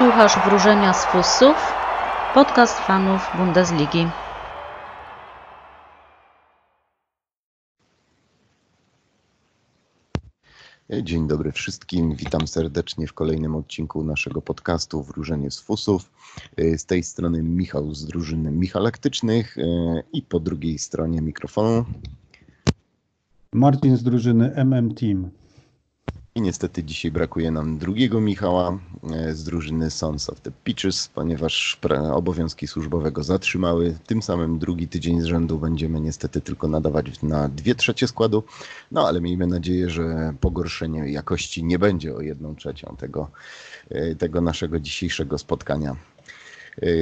Słuchasz Wróżenia z Fusów, podcast fanów Bundesligi. Dzień dobry wszystkim, witam serdecznie w kolejnym odcinku naszego podcastu Wróżenie z Fusów. Z tej strony Michał z drużyny Michalaktycznych i po drugiej stronie mikrofonu Marcin z drużyny MM Team. Niestety dzisiaj brakuje nam drugiego Michała e, z drużyny Sons of the Pitches, ponieważ obowiązki służbowego zatrzymały. Tym samym drugi tydzień z rzędu będziemy niestety tylko nadawać na dwie trzecie składu. No ale miejmy nadzieję, że pogorszenie jakości nie będzie o jedną trzecią tego, e, tego naszego dzisiejszego spotkania.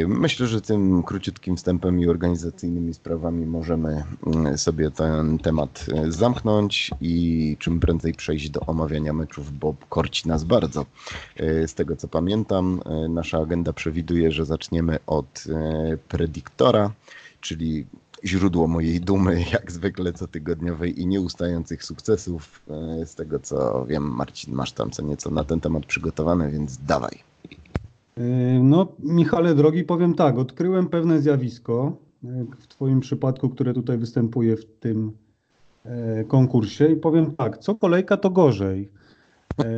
Myślę, że tym króciutkim wstępem i organizacyjnymi sprawami możemy mm, sobie ten temat y, zamknąć i czym prędzej przejść do omawiania meczów, bo korci nas bardzo. Y, z tego co pamiętam, nasza agenda przewiduje, że zaczniemy od predyktora, czyli źródło mojej dumy, jak zwykle cotygodniowej i nieustających sukcesów. Z tego co wiem, Marcin, masz tam co nieco na ten temat przygotowane, więc dawaj. Yy, no, Michale drogi, powiem tak, odkryłem pewne zjawisko, w Twoim przypadku, które tutaj występuje w tym e, konkursie i powiem tak, co kolejka to gorzej.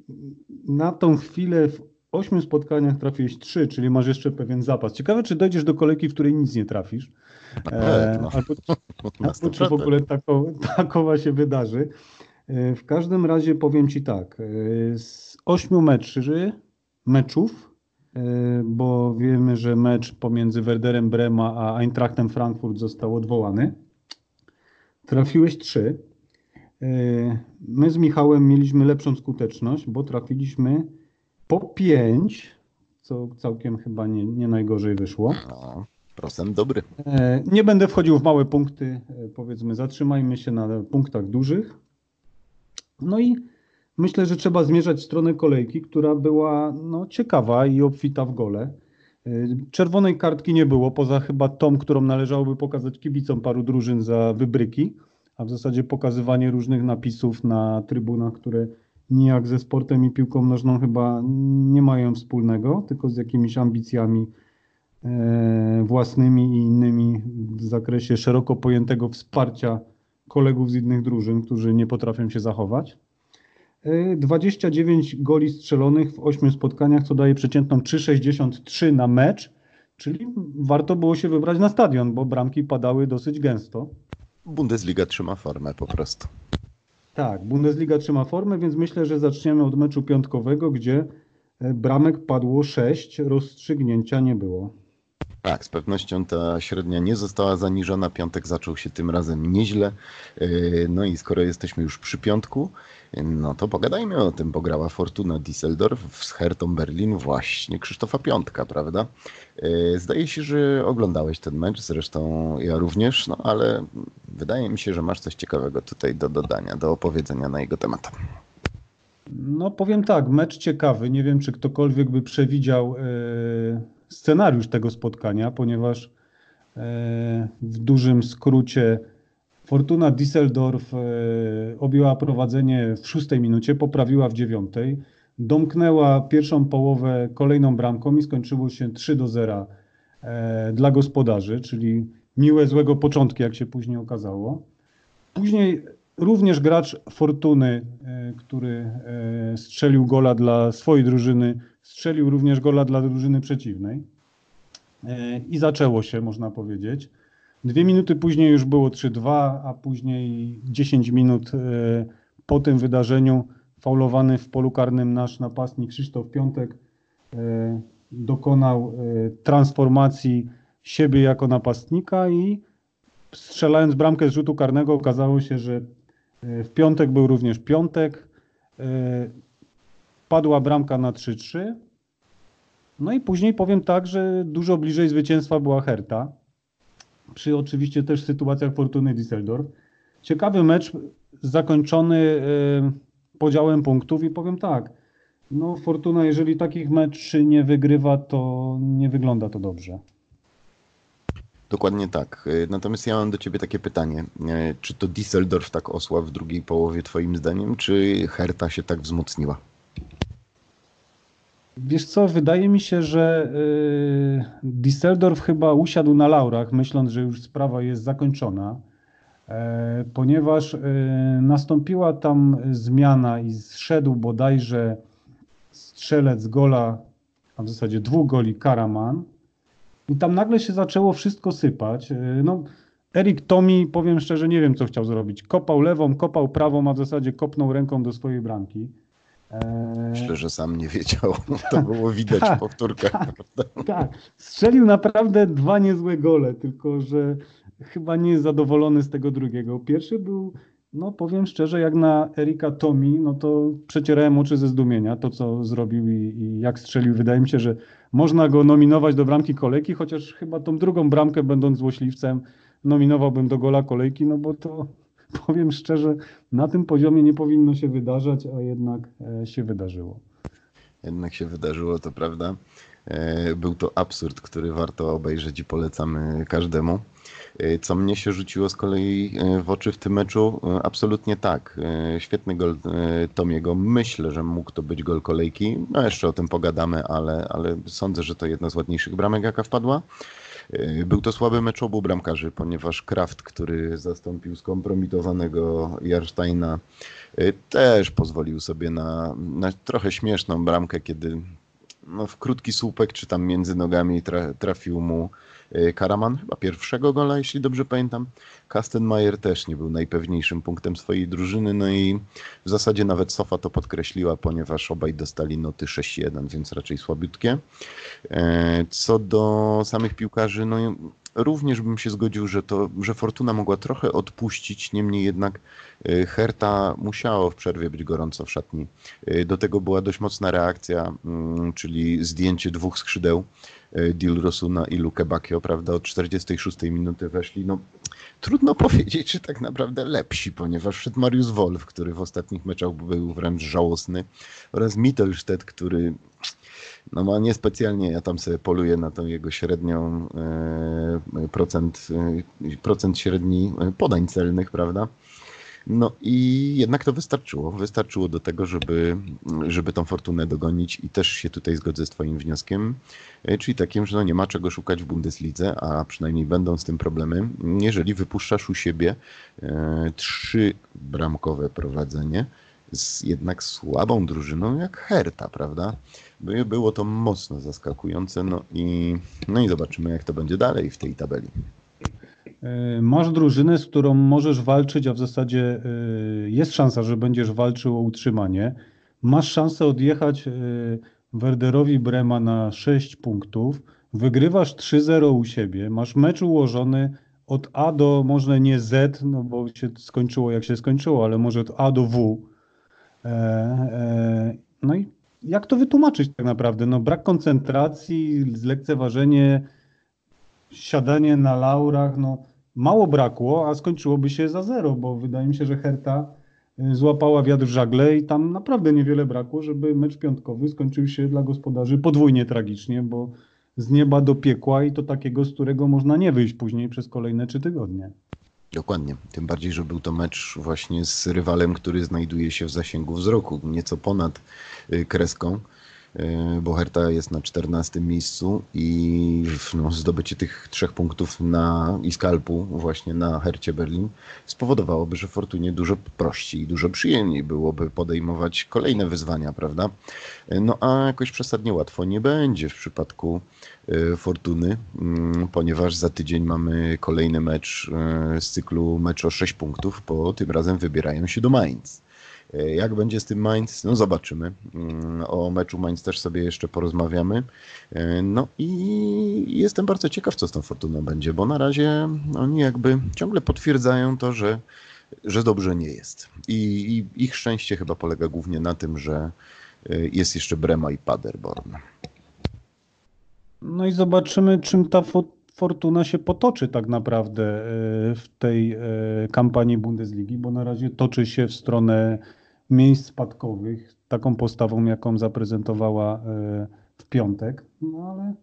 Na tą chwilę w ośmiu spotkaniach trafiłeś trzy, czyli masz jeszcze pewien zapas. Ciekawe, czy dojdziesz do kolejki, w której nic nie trafisz. E, no. albo, albo czy w ogóle takowa się wydarzy. W każdym razie powiem Ci tak, z ośmiu meczy, meczów, e, bo wiemy, że mecz pomiędzy Werderem Brema a Eintrachtem Frankfurt został odwołany, trafiłeś trzy. My z Michałem mieliśmy lepszą skuteczność, bo trafiliśmy po pięć, co całkiem chyba nie, nie najgorzej wyszło. No, procent dobry. Nie będę wchodził w małe punkty, powiedzmy, zatrzymajmy się na punktach dużych. No i myślę, że trzeba zmierzać w stronę kolejki, która była no, ciekawa i obfita w gole. Y, czerwonej kartki nie było, poza chyba tą, którą należałoby pokazać kibicom paru drużyn za wybryki, a w zasadzie pokazywanie różnych napisów na trybunach, które nijak ze sportem i piłką nożną chyba nie mają wspólnego, tylko z jakimiś ambicjami e, własnymi i innymi w zakresie szeroko pojętego wsparcia kolegów z innych drużyn, którzy nie potrafią się zachować. 29 e, goli strzelonych w 8 spotkaniach, co daje przeciętną 3,63 na mecz, czyli warto było się wybrać na stadion, bo bramki padały dosyć gęsto. Bundesliga trzyma formę po prostu. Tak, Bundesliga trzyma formę, więc myślę, że zaczniemy od meczu piątkowego, gdzie e, bramek padło 6, rozstrzygnięcia nie było. Tak, z pewnością ta średnia nie została zaniżona. Piątek zaczął się tym razem nieźle. Yy, no i skoro jesteśmy już przy piątku, no to pogadajmy o tym, bo grała Fortuna Düsseldorf z Hertą Berlin właśnie Krzysztofa Piątka, prawda? Yy, zdaje się, że oglądałeś ten mecz, zresztą ja również, no ale wydaje mi się, że masz coś ciekawego tutaj do dodania, do opowiedzenia na jego temat. No powiem tak, mecz ciekawy. Nie wiem, czy ktokolwiek by przewidział yy, scenariusz tego spotkania, ponieważ e, w dużym skrócie Fortuna Düsseldorf e, objęła prowadzenie w szóstej minucie, poprawiła w dziewiątej, domknęła pierwszą połowę kolejną bramką i skończyło się 3 do 0 e, dla gospodarzy, czyli miłe, złego początki, jak się później okazało. Później również gracz Fortuny, który strzelił gola dla swojej drużyny, strzelił również gola dla drużyny przeciwnej. E, I zaczęło się, można powiedzieć. Dwie minuty później już było 3-2, a później 10 minut e, po tym wydarzeniu faulowany w polu karnym nasz napastnik Krzysztof Piątek e, dokonał transformacji siebie jako napastnika i strzelając bramkę z rzutu karnego okazało się, że w piątek był również piątek. Padła bramka na 3-3. No i później powiem tak, że dużo bliżej zwycięstwa była Herta. Przy oczywiście też sytuacjach Fortuny Düsseldorf. Ciekawy mecz zakończony y, podziałem punktów i powiem tak, no Fortuna jeżeli takich meczy nie wygrywa, to nie wygląda to dobrze. Dokładnie tak. Y, natomiast ja mam do Ciebie takie pytanie. Y, czy to Düsseldorf tak osła w drugiej połowie Twoim zdaniem, czy Herta się tak wzmocniła? Wiesz co, wydaje mi się, że y, Düsseldorf chyba usiadł na laurach, myśląc, że już sprawa jest zakończona, e, ponieważ y, nastąpiła tam zmiana i zszedł bodajże strzelec gola, a w zasadzie dwóch goli Karaman i tam nagle się zaczęło wszystko sypać. Y, no, Erik Tomi, powiem szczerze, nie wiem co chciał zrobić. Kopał lewą, kopał prawą, a w zasadzie kopnął ręką do swojej bramki. E, Myślę, że sam nie wiedział. To było widać tak, w powtórkach. Tak, tak, strzelił naprawdę dwa niezłe gole, tylko że chyba nie jest zadowolony z tego drugiego. Pierwszy był, no powiem szczerze, jak na Erika Tomi, no to przecierałem oczy ze zdumienia, to co zrobił i, i jak strzelił. Wydaje mi się, że można go nominować do bramki kolejki, chociaż chyba tą drugą bramkę, będąc złośliwcem, nominowałbym do gola kolejki, no bo to powiem szczerze, na tym poziomie nie powinno się wydarzać, a jednak e, się wydarzyło. Jednak się wydarzyło, to prawda. E, był to absurd, który warto obejrzeć i polecamy każdemu. E, co mnie się rzuciło z kolei w oczy w tym meczu? Absolutnie tak. Świetny gol Tomiego. Myślę, że mógł to być gol kolejki. No jeszcze o tym pogadamy, ale, ale sądzę, że to jedna z ładniejszych bramek, jaka wpadła. E, był to słaby mecz obu bramkarzy, ponieważ Kraft, który zastąpił skompromitowanego Jarsteina, e, też pozwolił sobie na, na trochę śmieszną bramkę, kiedy no, w krótki słupek, czy tam między nogami trafił mu Karaman, chyba pierwszego gola, jeśli dobrze pamiętam. Kastenmeier też nie był najpewniejszym punktem swojej drużyny, no i w zasadzie nawet Sofa to podkreśliła, ponieważ obaj dostali noty 6-1, więc raczej słabiutkie. E, co do samych piłkarzy, no również bym się zgodził, że, to, że Fortuna mogła trochę odpuścić, niemniej jednak e, Herta musiało w przerwie być gorąco w szatni. E, do tego była dość mocna reakcja, mm, czyli zdjęcie dwóch skrzydeł Dilrosuna i Luke Bakio, prawda, od 46 minuty weszli. No, trudno powiedzieć, czy tak naprawdę lepsi, ponieważ wszedł Mariusz Wolf, który w ostatnich meczach był wręcz żałosny, oraz Mittelstedt, który no ma niespecjalnie, ja tam sobie poluję na tą jego średnią e, procent, e, procent średni podań celnych, prawda? No i jednak to wystarczyło. Wystarczyło do tego, żeby, żeby tą fortunę dogonić i też się tutaj zgodzę z Twoim wnioskiem, e, czyli takim, że no nie ma czego szukać w Bundeslidze, a przynajmniej będą z tym problemy, jeżeli wypuszczasz u siebie e, trzy bramkowe prowadzenie z jednak słabą drużyną jak Herta, prawda? Było to mocno zaskakujące, no i, no i zobaczymy jak to będzie dalej w tej tabeli. E, masz drużynę, z którą możesz walczyć, a w zasadzie e, jest szansa, że będziesz walczył o utrzymanie. Masz szansę odjechać e, Werderowi Brema na 6 punktów. Wygrywasz 3-0 u siebie. Masz mecz ułożony od A do może nie Z, no bo się skończyło jak się skończyło, ale może od A do W. No i jak to wytłumaczyć tak naprawdę? No brak koncentracji, zlekceważenie, siadanie na laurach, no mało brakło, a skończyłoby się za zero, bo wydaje mi się, że Herta y, złapała wiatr w żagle i tam naprawdę niewiele brakło, żeby mecz piątkowy skończył się dla gospodarzy podwójnie tragicznie, bo z nieba do piekła i to takiego, z którego można nie wyjść później przez kolejne trzy tygodnie. Dokładnie. Tym bardziej, że był to mecz właśnie z rywalem, który znajduje się w zasięgu wzroku, nieco ponad y, kreską. E, bo Herta jest na 14 miejscu i no, zdobycie tych trzech punktów na Iskalpu właśnie na Hercie Berlin spowodowałoby, że Fortunie dużo prościej i dużo przyjemniej byłoby podejmować kolejne wyzwania, prawda? E, no a jakoś przesadnie łatwo nie będzie w przypadku e, Fortuny, mm, ponieważ za tydzień mamy kolejny mecz z cyklu mecz o 6 punktów, bo tym razem wybierają się do Mainz. E, jak będzie z tym Mainz? No zobaczymy. Mm, o meczu Mainz też sobie jeszcze porozmawiamy. E, no i jestem bardzo ciekaw, co z tą Fortuną będzie, bo na razie oni jakby ciągle potwierdzają to, że, że dobrze nie jest. I, I, ich szczęście chyba polega głównie na tym, że e, jest jeszcze Brema i Paderborn. No i zobaczymy, czym ta Fortuna się potoczy tak naprawdę w tej kampanii Bundesligi, bo na razie toczy się w stronę miejsc spadkowych, taką postawą, jaką zaprezentowała e, w piątek. No ale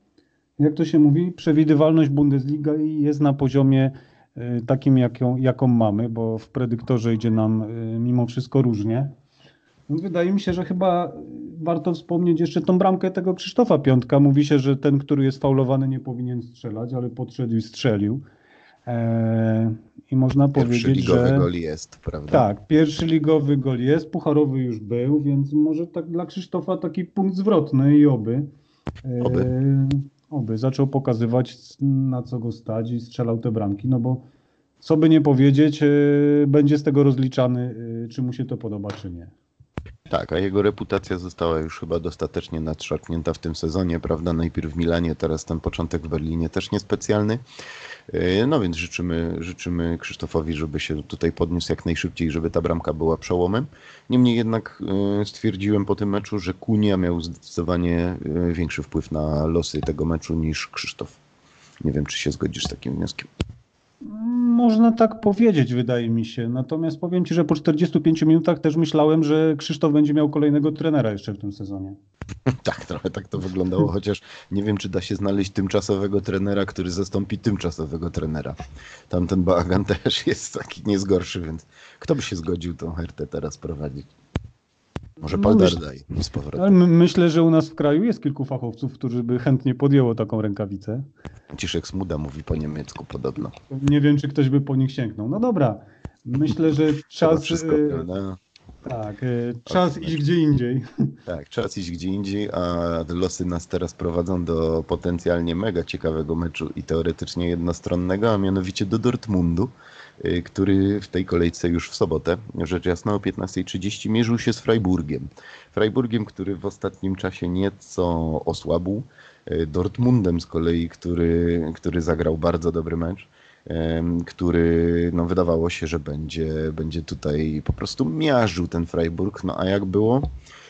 jak to się mówi, przewidywalność Bundesliga jest na poziomie e, takim, jaką, jaką mamy, bo w predyktorze idzie nam e, mimo wszystko różnie. Wydaje mi się, że chyba warto wspomnieć jeszcze tą bramkę tego Krzysztofa Piątka. Mówi się, że ten, który jest faulowany nie powinien strzelać, ale podszedł i strzelił. Eee, I można Pierwszy powiedzieć, ligowy że... gol jest, prawda? Tak, pierwszy ligowy gol jest, pucharowy już był, więc może tak dla Krzysztofa taki punkt zwrotny i oby. Oby. E, oby zaczął pokazywać na co go stać i strzelał te bramki, no bo co by nie powiedzieć, e, będzie z tego rozliczany, e, czy mu się to podoba, czy nie. Tak, a jego reputacja została już chyba dostatecznie nadszarpnięta w tym sezonie, prawda? Najpierw w Milanie, teraz ten początek w Berlinie też niespecjalny. Yy, No więc życzymy, życzymy Krzysztofowi, żeby się tutaj podniósł jak najszybciej, żeby ta bramka była przełomem. Niemniej jednak yy, stwierdziłem po tym meczu, że Kunia miał zdecydowanie yy, większy wpływ na losy tego meczu niż Krzysztof. Nie wiem, czy się zgodzisz z takim wnioskiem. Można tak powiedzieć, wydaje mi się. Natomiast powiem Ci, że po 45 minutach też myślałem, że Krzysztof będzie miał kolejnego trenera jeszcze w tym sezonie. Tak, trochę tak to wyglądało, chociaż nie wiem, czy da się znaleźć tymczasowego trenera, który zastąpi tymczasowego trenera. Tamten bałagan też jest taki niezgorszy, więc kto by się zgodził tą Hertę teraz prowadzić? Może No, Paul myśl- Dardai z Ale powrotem. my- myślę, że u nas w kraju jest kilku fachowców, którzy by chętnie podjęło taką rękawicę. Ciszek Smuda mówi po niemiecku podobno. Nie wiem, czy ktoś by po nich sięgnął. No dobra, myślę, że czas, wszystko, e, prawda? tak, e, czas iść gdzie indziej. Tak, czas iść gdzie indziej, a losy nas teraz prowadzą do potencjalnie mega ciekawego meczu i teoretycznie jednostronnego, a mianowicie do Dortmundu, który w tej kolejce już w sobotę, rzecz jasna o 15.30 mierzył się z Freiburgiem. Freiburgiem, który w ostatnim czasie nieco osłabł, y, Dortmundem z kolei, który, który zagrał bardzo dobry mecz który no, wydawało się, że będzie, będzie tutaj po prostu miażdżył ten Freiburg, no a jak było?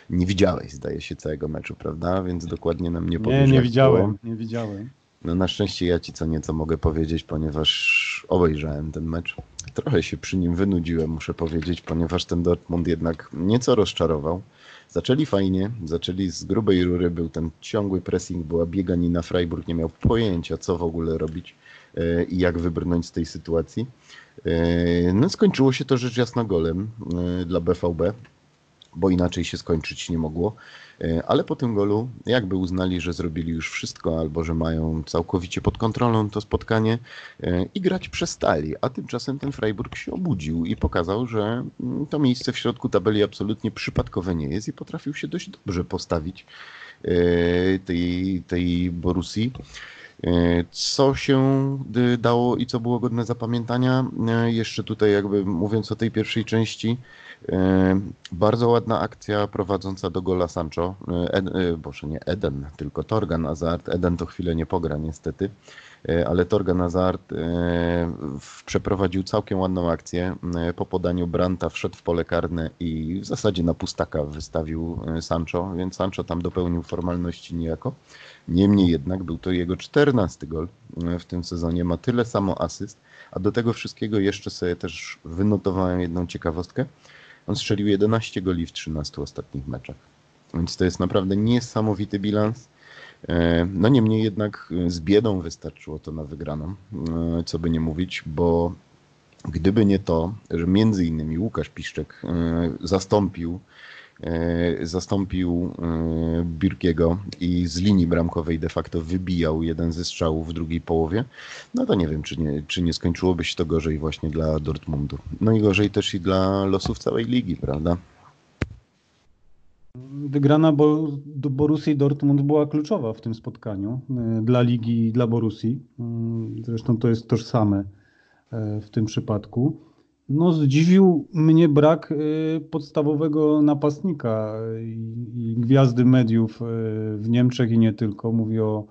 Nie widziałeś, zdaje się, całego meczu, prawda? Więc dokładnie nam nie powiesz, Nie, nie widziałem, było. nie widziałem. No na szczęście ja ci co nieco mogę powiedzieć, ponieważ obejrzałem ten mecz. Trochę się przy nim wynudziłem, muszę powiedzieć, ponieważ ten Dortmund jednak nieco rozczarował. Zaczęli fajnie, zaczęli z grubej rury, był ten ciągły pressing, była bieganina, Freiburg nie miał pojęcia, co w ogóle robić e, i jak wybrnąć z tej sytuacji. E, No skończyło się to rzecz jasna golem e, dla BVB, bo inaczej się skończyć nie mogło. E, Ale po tym golu jakby uznali, że zrobili już wszystko, albo że mają całkowicie pod kontrolą to spotkanie e, i grać przestali. A tymczasem ten Freiburg się obudził i pokazał, że mm, to miejsce w środku tabeli absolutnie przypadkowe nie jest i potrafił się dość dobrze postawić e, tej, tej Borussii. Co się y, dało i co było godne zapamiętania? Jeszcze tutaj jakby mówiąc o tej pierwszej części, bardzo ładna akcja prowadząca do gola Sancho. E, Ed, e, Boże, nie Eden, tylko Torgan Hazard. Eden to chwilę nie pogra niestety, ale Torgan Hazard w- przeprowadził całkiem ładną akcję. Po podaniu Branta wszedł w pole karne i w zasadzie na pustaka wystawił Sancho, więc Sancho tam dopełnił formalności niejako. Niemniej jednak był to jego 14 gol w tym sezonie, ma tyle samo asyst, a do tego wszystkiego jeszcze sobie też wynotowałem jedną ciekawostkę. On strzelił 11 goli w 13 ostatnich meczach. Więc to jest naprawdę niesamowity bilans. E, No niemniej jednak e, z biedą wystarczyło to na wygraną, e, co by nie mówić, bo gdyby nie to, że między innymi Łukasz Piszczek zastąpił zastąpił e, Birkiego i z linii bramkowej de facto wybijał jeden ze strzałów w drugiej połowie, no to nie wiem, czy nie, czy nie skończyłoby się to gorzej właśnie dla Dortmundu. No i gorzej też i dla losów całej ligi, prawda? Wygrana Bo- Borussii Dortmund była kluczowa w tym spotkaniu y, dla ligi i dla Borussii. Y, Zresztą to jest tożsame w tym przypadku. No, zdziwił mnie brak y, podstawowego napastnika i, gwiazdy mediów y, w Niemczech i nie tylko. Mówię o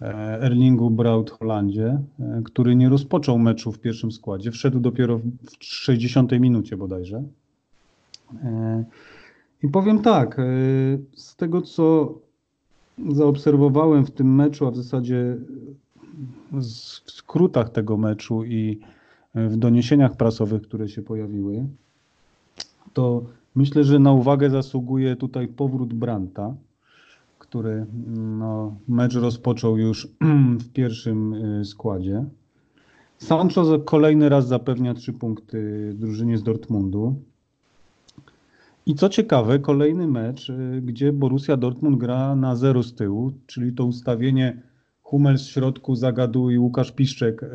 e, Erlingu Braut Holandzie, e, który nie rozpoczął meczu w pierwszym składzie. Wszedł dopiero w w 60 minucie bodajże. E, I powiem tak, z tego co zaobserwowałem w tym meczu, a w zasadzie w skrótach tego meczu i w doniesieniach prasowych, które się pojawiły, to myślę, że na uwagę zasługuje tutaj powrót Branta, który no, mecz rozpoczął już w pierwszym y, składzie. Sancho kolejny raz zapewnia trzy punkty drużynie z Dortmundu. I co ciekawe, kolejny mecz, y, gdzie Borussia Dortmund gra na zero z tyłu, czyli to ustawienie Hummels w środku, Zagadu i Łukasz Piszczek y,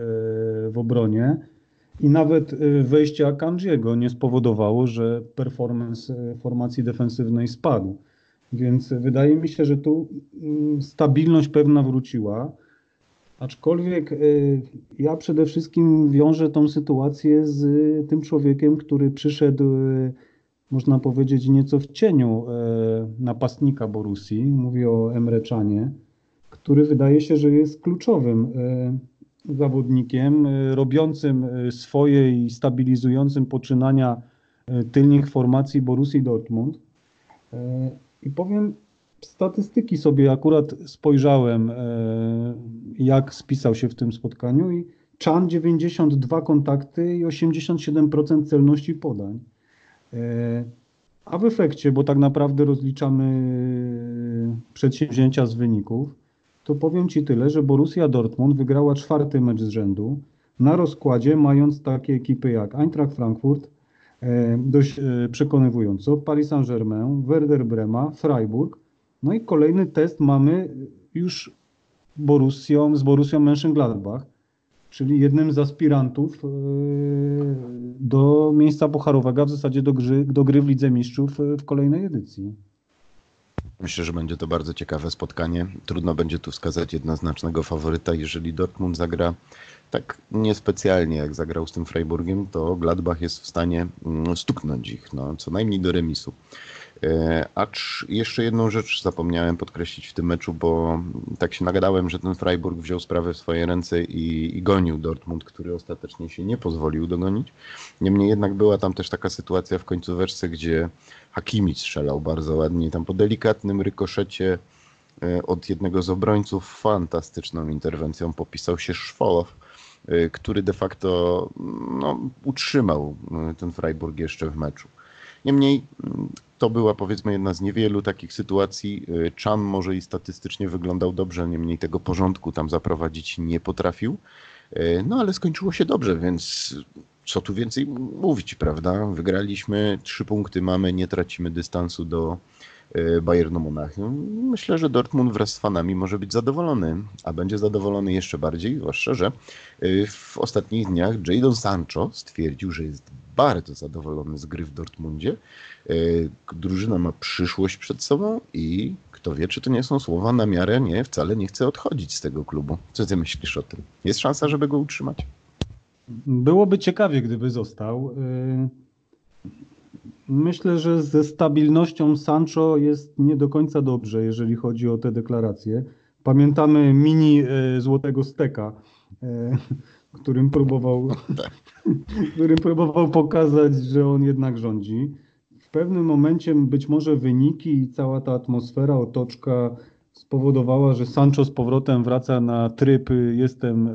w obronie. I nawet y, wejście Akanjiego nie spowodowało, że performance formacji defensywnej spadł. Więc wydaje mi się, że tu mm, stabilność pewna wróciła. Aczkolwiek ja przede wszystkim wiążę tą sytuację z tym człowiekiem, który przyszedł można powiedzieć, nieco w cieniu napastnika Borusi. Mówię o Emre Czanie, który wydaje się, że jest kluczowym zawodnikiem, e, robiącym swoje i stabilizującym poczynania tylnych formacji Borusi Dortmund. I powiem, statystyki sobie akurat spojrzałem, jak spisał się w tym spotkaniu i Chan 92 kontakty i 87% celności podań. E, a w efekcie, bo tak naprawdę rozliczamy przedsięwzięcia z wyników, to powiem Ci tyle, że Borussia Dortmund wygrała czwarty mecz z rzędu na rozkładzie, mając takie ekipy jak Eintracht Frankfurt, e, dość e, przekonywująco, Paris Saint-Germain, Werder Brema, Freiburg. No i kolejny test mamy już Borussią, z Borussią Mönchengladbach czyli jednym z aspirantów e, do miejsca pucharowego, w zasadzie do gry, do gry w Lidze Mistrzów w kolejnej edycji. Myślę, że będzie to bardzo ciekawe spotkanie. Trudno będzie tu wskazać jednoznacznego faworyta. Jeżeli Dortmund zagra tak niespecjalnie jak zagrał z tym Freiburgiem, to Gladbach jest w stanie mm, stuknąć ich, no, co najmniej do remisu. E, acz jeszcze jedną rzecz zapomniałem podkreślić w tym meczu, bo tak się nagadałem, że ten Freiburg wziął sprawę w swoje ręce i, i, gonił Dortmund, który ostatecznie się nie pozwolił dogonić. Niemniej jednak była tam też taka sytuacja w końcóweczce, gdzie Hakimi strzelał bardzo ładnie. Tam po delikatnym rykoszecie e, od jednego z obrońców fantastyczną interwencją popisał się Szwolow, e, który de facto no, utrzymał ten Freiburg jeszcze w meczu. Niemniej to była powiedzmy jedna z niewielu takich sytuacji. Chan może i statystycznie wyglądał dobrze, niemniej tego porządku tam zaprowadzić nie potrafił. No ale skończyło się dobrze, więc co tu więcej mówić, prawda? Wygraliśmy, trzy punkty mamy, nie tracimy dystansu do y, Bayernu Monachium. Myślę, że Dortmund wraz z fanami może być zadowolony, a będzie zadowolony jeszcze bardziej, zwłaszcza, że w ostatnich dniach Jadon Sancho stwierdził, że jest bardzo zadowolony z gry w Dortmundzie. E, drużyna ma przyszłość przed sobą i kto wie, czy to nie są słowa na miarę, nie, wcale nie chce odchodzić z tego klubu. Co ty myślisz o tym? Jest szansa, żeby go utrzymać? Byłoby ciekawie, gdyby został. E, myślę, że ze stabilnością Sancho jest nie do końca dobrze, jeżeli chodzi o te deklaracje. Pamiętamy mini e, złotego steka, którym próbował, którym próbował pokazać, że on jednak rządzi. W pewnym momencie być może wyniki i cała ta atmosfera, otoczka spowodowała, że Sancho z powrotem wraca na tryb jestem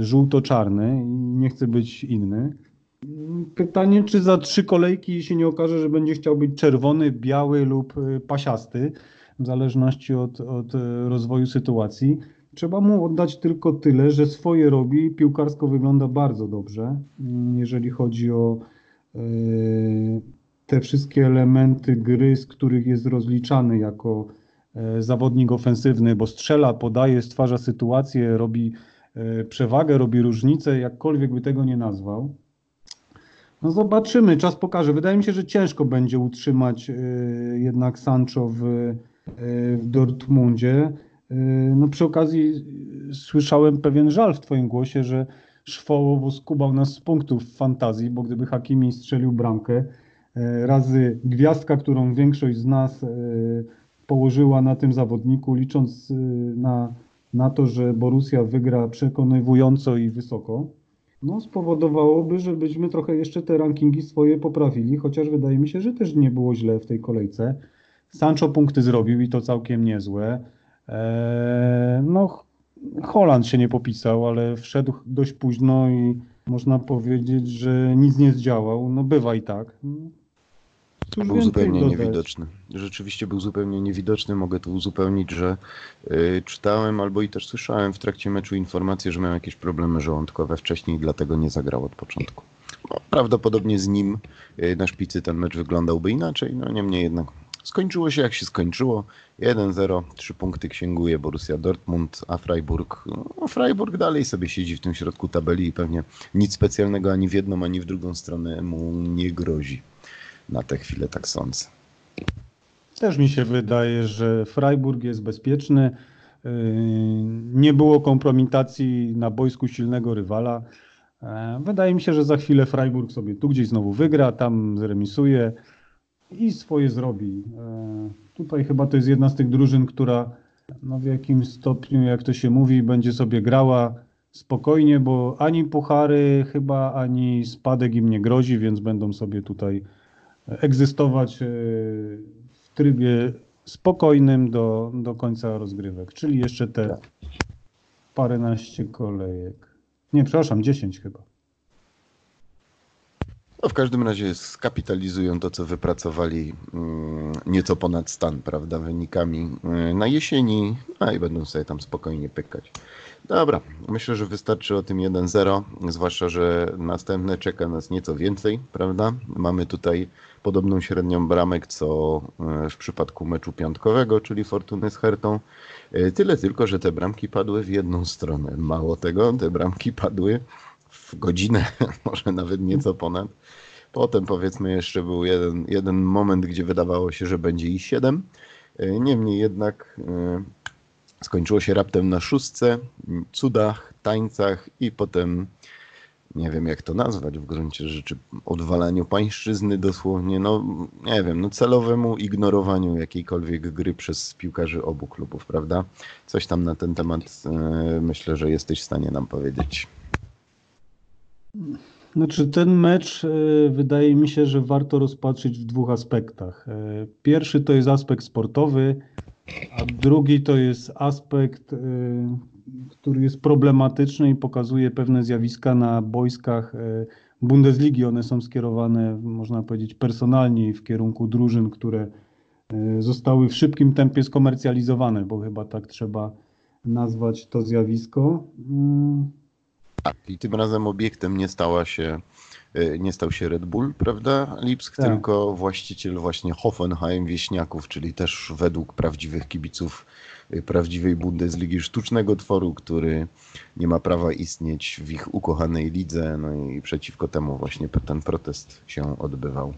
żółto-czarny i nie chcę być inny. Pytanie, czy za trzy kolejki się nie okaże, że będzie chciał być czerwony, biały lub e, pasiasty, w zależności od, od e, rozwoju sytuacji. Trzeba mu oddać tylko tyle, że swoje robi. Piłkarsko wygląda bardzo dobrze, mm, jeżeli chodzi o e, te wszystkie elementy gry, z których jest rozliczany jako e, zawodnik ofensywny, bo strzela, podaje, stwarza sytuację, robi przewagę, robi różnicę, jakkolwiek by tego nie nazwał. No zobaczymy, czas pokaże. Wydaje mi się, że ciężko będzie utrzymać jednak Sancho w, w Dortmundzie. No przy okazji słyszałem pewien żal w Twoim głosie, że Szwołowo skubał nas z punktów fantazji, bo gdyby Hakimi strzelił bramkę, razy gwiazdka, którą większość z nas położyła na tym zawodniku, licząc na, na to, że Borussia wygra przekonywująco i wysoko, no spowodowałoby, żebyśmy trochę jeszcze te rankingi swoje poprawili, chociaż wydaje mi się, że też nie było źle w tej kolejce. Sancho punkty zrobił i to całkiem niezłe. Eee, no, Holand się nie popisał, ale wszedł dość późno i można powiedzieć, że nic nie zdziałał. No bywa i tak. Cóż był zupełnie dodać? niewidoczny. Rzeczywiście był zupełnie niewidoczny. Mogę tu uzupełnić, że y, czytałem albo i też słyszałem w trakcie meczu informację, że miał jakieś problemy żołądkowe wcześniej, dlatego nie zagrał od początku. No, prawdopodobnie z nim y, na szpicy ten mecz wyglądałby inaczej, no niemniej jednak skończyło się jak się skończyło. 1-0, trzy punkty księguje Borussia Dortmund, a Freiburg, no, Freiburg dalej sobie siedzi w tym środku tabeli i pewnie nic specjalnego ani w jedną, ani w drugą stronę mu nie grozi. Na tę chwilę tak sądzę. Też mi się wydaje, że Freiburg jest bezpieczny. Yy, Nie było kompromitacji na boisku silnego rywala. E, Wydaje mi się, że za chwilę Freiburg sobie tu gdzieś znowu wygra, tam zremisuje i swoje zrobi. E, Tutaj chyba to jest jedna z tych drużyn, która no w jakimś stopniu, jak to się mówi, będzie sobie grała spokojnie, bo ani puchary chyba, ani spadek im nie grozi, więc będą sobie tutaj egzystować e, w trybie spokojnym do, do końca rozgrywek, czyli jeszcze te paręnaście kolejek. Nie, przepraszam, 10 chyba. No, w każdym razie skapitalizują to, co wypracowali mm, nieco ponad stan, prawda, wynikami y, na jesieni, a i będą sobie tam spokojnie pykać. Dobra, myślę, że wystarczy o tym 1-0, zwłaszcza, że następne czeka nas nieco więcej, prawda? Mamy tutaj podobną średnią bramek, co y, w przypadku meczu piątkowego, czyli Fortuny z Hertą. Y, Tyle tylko, że te bramki padły w jedną stronę. Mało tego, te bramki padły w godzinę, może nawet nieco ponad. Potem powiedzmy jeszcze był jeden, jeden moment, gdzie wydawało się, że będzie i 7. Niemniej jednak e, skończyło się raptem na szóstce, cudach, tańcach i potem nie wiem jak to nazwać w gruncie rzeczy, odwalaniu pańszczyzny dosłownie, no nie wiem, no celowemu ignorowaniu jakiejkolwiek gry przez piłkarzy obu klubów, prawda? Coś tam na ten temat e, myślę, że jesteś w stanie nam powiedzieć. Znaczy, ten mecz e, wydaje mi się, że warto rozpatrzyć w dwóch aspektach. E, Pierwszy to jest aspekt sportowy, a drugi to jest aspekt, e, który jest problematyczny i pokazuje pewne zjawiska na boiskach e, Bundesligi. One są skierowane, można powiedzieć, personalnie w kierunku drużyn, które e, zostały w szybkim tempie skomercjalizowane, bo chyba tak trzeba nazwać to zjawisko. Mm, Tak, i tym razem obiektem nie stała się, y, nie stał się Red Bull, prawda, Lipsk, Tak. tylko właściciel właśnie Hoffenheim Wieśniaków, czyli też według prawdziwych kibiców y, prawdziwej Bundesligi sztucznego tworu, który nie ma prawa istnieć w ich ukochanej lidze, no i przeciwko temu właśnie ten protest się odbywał.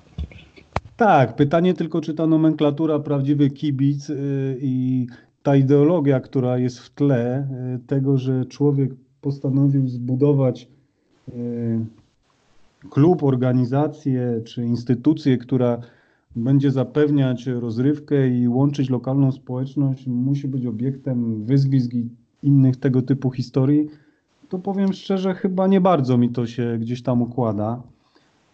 Tak, pytanie tylko, czy ta nomenklatura prawdziwy kibic y, i ta ideologia, która jest w tle y, tego, że człowiek postanowił zbudować y, klub, organizację czy instytucję, która będzie zapewniać rozrywkę i łączyć lokalną społeczność, musi być obiektem wyzwisk i innych tego typu historii, to powiem szczerze, chyba nie bardzo mi to się gdzieś tam układa.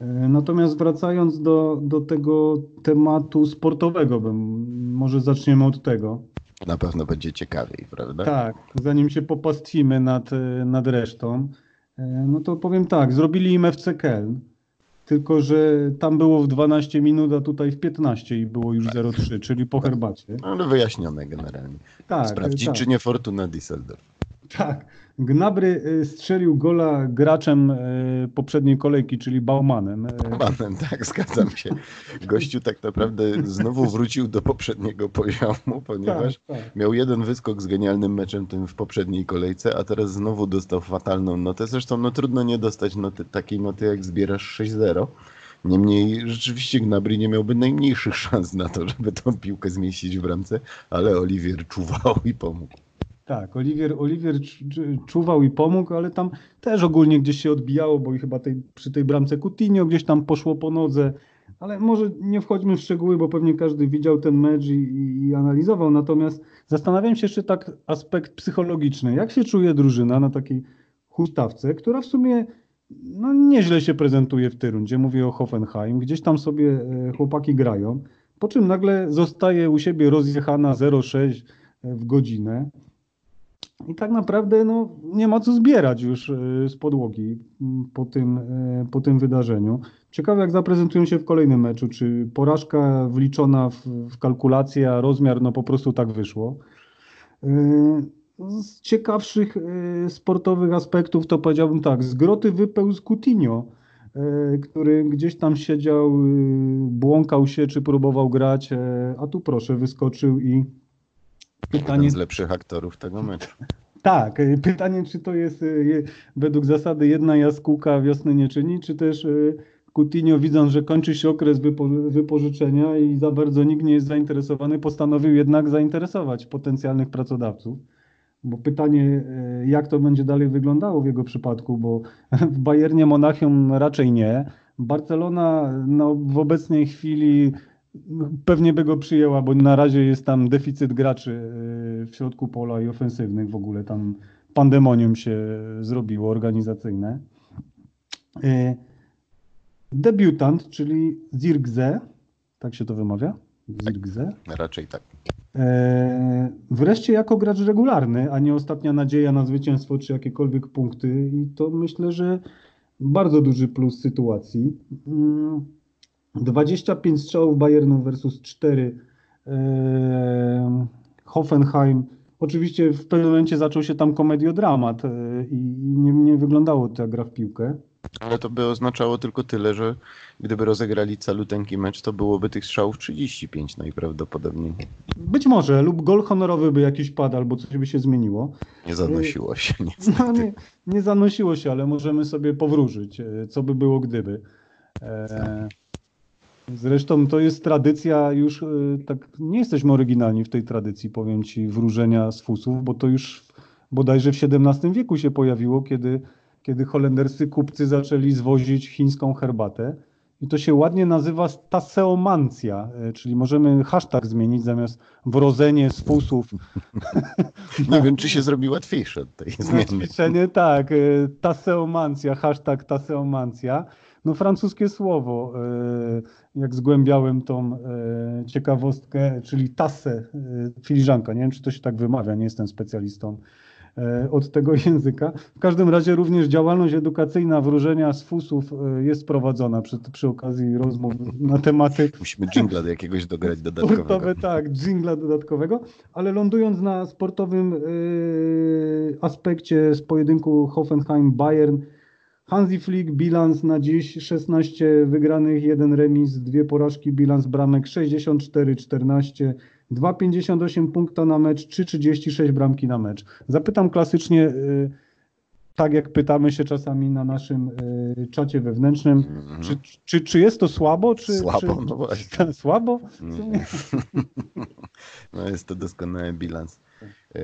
E, Natomiast wracając do, do tego tematu sportowego, bym, może zaczniemy od tego. Na pewno będzie ciekawiej, prawda? Tak, zanim się popastwimy nad, nad resztą, no to powiem tak, zrobili im FC Keln, tylko że tam było w 12 minut, a tutaj w 15 i było już 0,3, czyli po herbacie. Ale wyjaśnione generalnie. Tak, Sprawdzić, tak. czy nie Fortuna Düsseldorf. Tak. Gnabry y, strzelił gola graczem y, poprzedniej kolejki, czyli Baumanem. Y, Panem, tak, zgadzam się. Gościu tak naprawdę znowu wrócił do poprzedniego poziomu, ponieważ Tak, tak. miał jeden wyskok z genialnym meczem tym w poprzedniej kolejce, a teraz znowu dostał fatalną notę. Zresztą no trudno nie dostać noty, takiej noty, jak zbierasz 6-0. Niemniej rzeczywiście Gnabry nie miałby najmniejszych szans na to, żeby tą piłkę zmieścić w bramce, ale Oliwier czuwał i pomógł. Tak, Oliwier, Oliwier cz- cz- czuwał i pomógł, ale tam też ogólnie gdzieś się odbijało, bo i chyba tej, przy tej bramce Coutinho gdzieś tam poszło po nodze. Ale może nie wchodźmy w szczegóły, bo pewnie każdy widział ten mecz i, i, i analizował. Natomiast zastanawiam się jeszcze tak aspekt psychologiczny. Jak się czuje drużyna na takiej hustawce, która w sumie no, nieźle się prezentuje w tej rundzie. Mówię o Hoffenheim. Gdzieś tam sobie e, chłopaki grają. Po czym nagle zostaje u siebie rozjechana 0,6 w godzinę. I tak naprawdę no, nie ma co zbierać już z podłogi po tym, po tym wydarzeniu. Ciekawe, jak zaprezentują się w kolejnym meczu. Czy porażka wliczona w, w kalkulację, a rozmiar no po prostu tak wyszło. Z ciekawszych sportowych aspektów to powiedziałbym tak, z groty wypełzł Coutinho który gdzieś tam siedział, y, błąkał się, czy próbował grać, a tu proszę, wyskoczył i pytanie... Jeden z lepszych aktorów tego meczu. Tak, e, pytanie, czy to jest według zasady jedna jaskółka wiosny nie czyni, czy też Coutinho widząc, że kończy się okres wypo, wypożyczenia i za bardzo nikt nie jest zainteresowany, postanowił jednak zainteresować potencjalnych pracodawców. Bo pytanie, jak to będzie dalej wyglądało w jego przypadku, bo w Bayernie Monachium raczej nie. Barcelona no, w obecnej chwili pewnie by go przyjęła, bo na razie jest tam deficyt graczy e, w środku pola i ofensywnych w ogóle. Tam pandemonium się zrobiło organizacyjne. E, debiutant, czyli Zirgze, tak się to wymawia? Zirgze? Raczej tak. E, wreszcie jako gracz regularny, a nie ostatnia nadzieja na zwycięstwo czy jakiekolwiek punkty i to myślę, że bardzo duży plus sytuacji. 25 mm, strzałów Bayernu versus 4 e, Hoffenheim. Oczywiście w pewnym momencie zaczął się tam komediodramat e, i nie, nie wyglądało to jak gra w piłkę. Ale to by oznaczało tylko tyle, że gdyby rozegrali caluteńki mecz, to byłoby tych strzałów 35 najprawdopodobniej. Być może, lub gol honorowy by jakiś padł, albo coś by się zmieniło. Nie zanosiło się, No, nie, nie zanosiło się, ale możemy sobie powróżyć, e, co by było gdyby. E, zresztą to jest tradycja już, e, tak nie jesteśmy oryginalni w tej tradycji, powiem Ci, wróżenia z fusów, bo to już bodajże w XVII wieku się pojawiło, kiedy kiedy holenderscy kupcy zaczęli zwozić chińską herbatę. I to się ładnie nazywa taseomancja, e, czyli możemy hashtag zmienić zamiast wrodzenie z fusów. Nie wiem, czy się zrobi łatwiejsze od tej zmiany. ćwiczenie, tak. E, taseomancja, hashtag taseomancja. No francuskie słowo, e, jak zgłębiałem tą ciekawostkę, czyli tasse, filiżanka. Nie wiem, czy to się tak wymawia, nie jestem specjalistą E, od tego języka. W każdym razie również działalność edukacyjna wróżenia z fusów e, jest prowadzona przy, przy okazji rozmów na tematy... Musimy dżingla do jakiegoś dograć dodatkowego. Sportowe, tak, dżingla dodatkowego, ale lądując na sportowym yy, aspekcie z pojedynku Hoffenheim-Bayern, Hansi Flick bilans na dziś 16 wygranych, 1 remis, dwie porażki, bilans bramek 64-14, 2,58 punkta na mecz, 3,36 bramki na mecz. Zapytam klasycznie, y, tak jak pytamy się czasami na naszym y, czacie wewnętrznym, mm czy, czy, czy jest to słabo? Czy, słabo, czy, no właśnie. Słabo? No jest to doskonały bilans. E,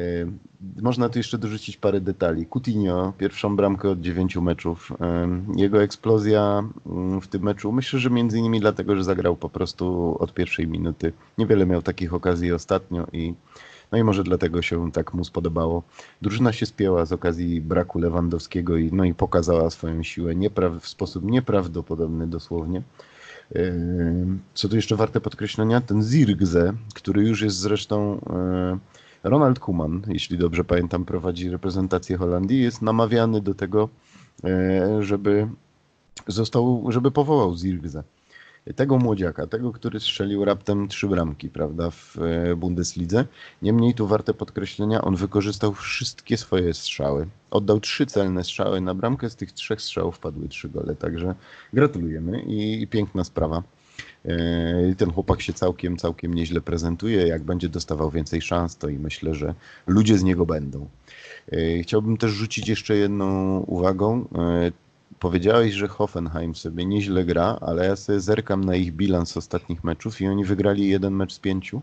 można tu jeszcze dorzucić parę detali. Coutinho, pierwszą bramkę od dziewięciu meczów. E, jego eksplozja mm, w tym meczu, myślę, że między innymi dlatego, że zagrał po prostu od pierwszej minuty. Niewiele miał takich okazji ostatnio i no i może dlatego się tak mu spodobało. Drużyna się spięła z okazji braku Lewandowskiego i, no i pokazała swoją siłę niepraw, w sposób nieprawdopodobny dosłownie. Co tu jeszcze warte podkreślenia? Ten Zirgze, który już jest zresztą Ronald Koeman, jeśli dobrze pamiętam, prowadzi reprezentację Holandii, jest namawiany do tego, e, żeby został, żeby powołał Zirgze. Tego młodziaka, tego, który strzelił raptem trzy bramki, prawda, w e, Bundeslidze. Niemniej tu warte podkreślenia, on wykorzystał wszystkie swoje strzały. Oddał trzy celne strzały na bramkę, z tych trzech strzałów padły trzy gole, także gratulujemy i, i piękna sprawa. E, ten chłopak się całkiem, całkiem nieźle prezentuje. Jak będzie dostawał więcej szans, to i myślę, że ludzie z niego będą. E, chciałbym też rzucić jeszcze jedną uwagą. E, powiedziałeś, że Hoffenheim sobie nieźle gra, ale ja sobie zerkam na ich bilans ostatnich meczów i oni wygrali jeden mecz z pięciu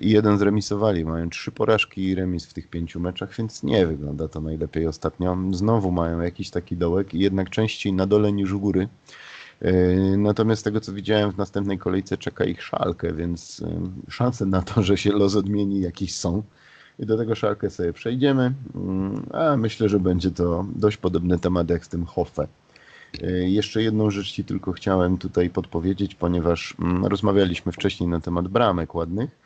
i jeden zremisowali. Mają trzy porażki i remis w tych pięciu meczach, więc nie wygląda to najlepiej ostatnio. Znowu mają jakiś taki dołek i jednak częściej na dole niż u góry. E, natomiast z tego co widziałem w następnej kolejce czeka ich szalkę, więc e, szanse na to, że się los odmieni jakieś są. I do tego szalkę sobie przejdziemy, mm, a myślę, że będzie to dość podobny temat jak z tym Hoffe. E, jeszcze jedną rzecz Ci tylko chciałem tutaj podpowiedzieć, ponieważ mm, rozmawialiśmy wcześniej na temat bramek ładnych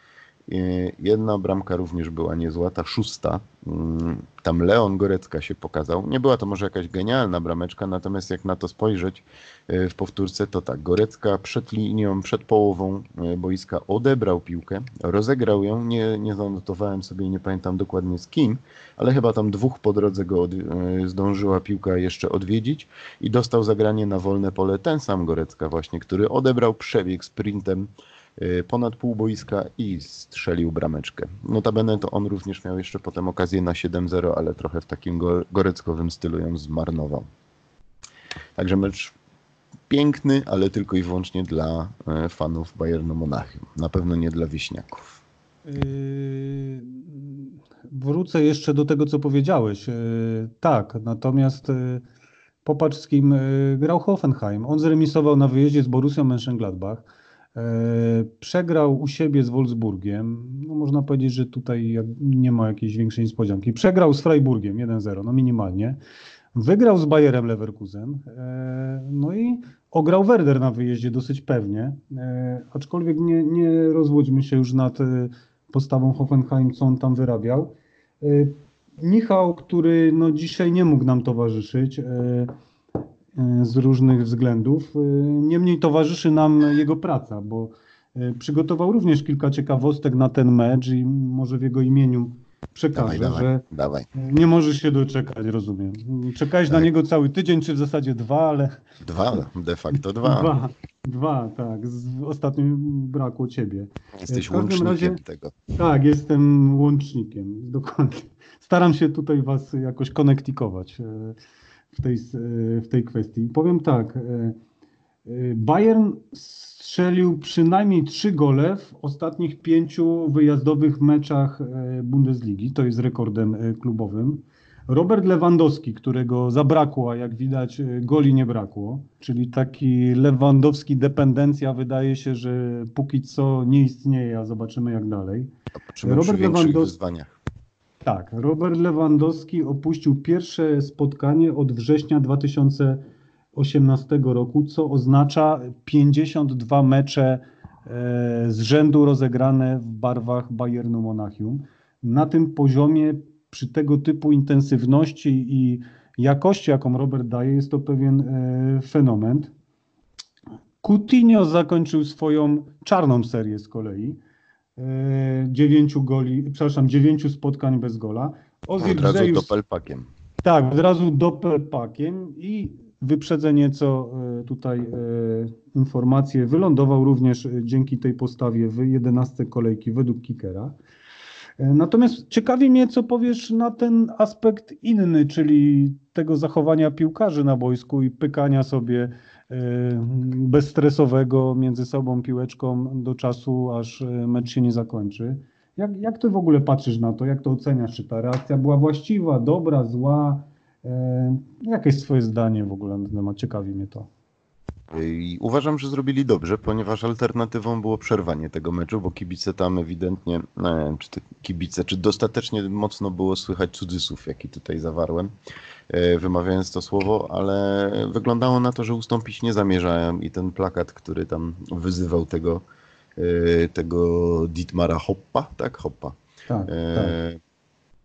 Jedna bramka również była niezła, ta szósta. Mm, tam Leon Gorecka się pokazał. Nie była to może jakaś genialna brameczka, natomiast jak na to spojrzeć e, w powtórce, to tak, Gorecka przed linią, przed połową e, boiska odebrał piłkę, rozegrał ją, nie, nie zanotowałem sobie, nie pamiętam dokładnie z kim, ale chyba tam dwóch po drodze go od, zdążyła piłka jeszcze odwiedzić i dostał zagranie na wolne pole ten sam Gorecka właśnie, który odebrał przebieg sprintem Y, ponad pół boiska i strzelił brameczkę. Notabene to on również miał jeszcze potem okazję na 7-0, ale trochę w takim goreckowym stylu ją zmarnował. Także mecz piękny, ale tylko i wyłącznie dla e, fanów Bayernu Monachium. Na pewno nie dla wieśniaków. Yy, wrócę jeszcze do tego, co powiedziałeś. Yy, tak, natomiast popatrz z kim grał Hoffenheim. On zremisował na wyjeździe z Borussią Mönchengladbach. E, przegrał u siebie z Wolfsburgiem. No można powiedzieć, że tutaj nie ma jakiejś większej niespodzianki. Przegrał z Freiburgiem 1-0, no minimalnie. Wygrał z Bayerem Leverkusen. E, no i ograł Werder na wyjeździe dosyć pewnie. E, aczkolwiek nie, nie rozwódźmy się już nad postawą Hoffenheim, co on tam wyrabiał. Michał, który no dzisiaj nie mógł nam towarzyszyć, z różnych względów. E, niemniej towarzyszy nam jego praca, bo e, przygotował również kilka ciekawostek na ten mecz i może w jego imieniu przekażę, dawaj, że dawaj. nie możesz się doczekać, rozumiem. Czekałeś tak. na niego cały tydzień, czy w zasadzie dwa, ale... Dwa, de facto dwa. Dwa, dwa tak. Ostatnio brakło ciebie. Jesteś łącznikiem razie, tego. Tak, jestem łącznikiem, dokładnie. Staram się tutaj was jakoś konektikować w tej, w tej kwestii. Powiem tak, e, e, Bayern strzelił przynajmniej trzy gole w ostatnich pięciu wyjazdowych meczach e, Bundesligi. To jest rekordem klubowym. Robert Lewandowski, którego zabrakło, a jak widać goli nie brakło, czyli taki Lewandowski dependencja wydaje się, że póki co nie istnieje, a zobaczymy jak dalej. Robert Lewandowski wyzwaniach. Tak, Robert Lewandowski opuścił pierwsze spotkanie od września 2018 roku, co oznacza 52 mecze e, z rzędu rozegrane w barwach Bayernu Monachium. Na tym poziomie, przy tego typu intensywności i jakości, jaką Robert daje, jest to pewien e, fenomen. Coutinho zakończył swoją czarną serię z kolei dziewięciu goli, przepraszam, dziewięciu spotkań bez gola. Ozil od razu doppelpakiem. Tak, od razu doppelpakiem i wyprzedzenie co e, tutaj e, informacje wylądował również dzięki tej postawie w 11 kolejki według Kikera. Natomiast ciekawi mnie, co powiesz na ten aspekt inny, czyli tego zachowania piłkarzy na boisku i pykania sobie bezstresowego między sobą piłeczką do czasu, aż e, mecz się nie zakończy. Jak, jak ty w ogóle patrzysz na to? Jak to oceniasz? Czy ta reakcja była właściwa, dobra, zła? E, jakie jest twoje zdanie w ogóle na temat? Ciekawi mnie to. I uważam, że zrobili dobrze, ponieważ alternatywą było przerwanie tego meczu, bo kibice tam ewidentnie, nie wiem, czy te kibice, czy dostatecznie mocno było słychać cudzysłów, jaki tutaj zawarłem, e, wymawiając to słowo, ale wyglądało na to, że ustąpić nie zamierzają i ten plakat, który tam wyzywał tego, e, tego Dietmara Hoppa, tak? Hoppa. Tak, e, tak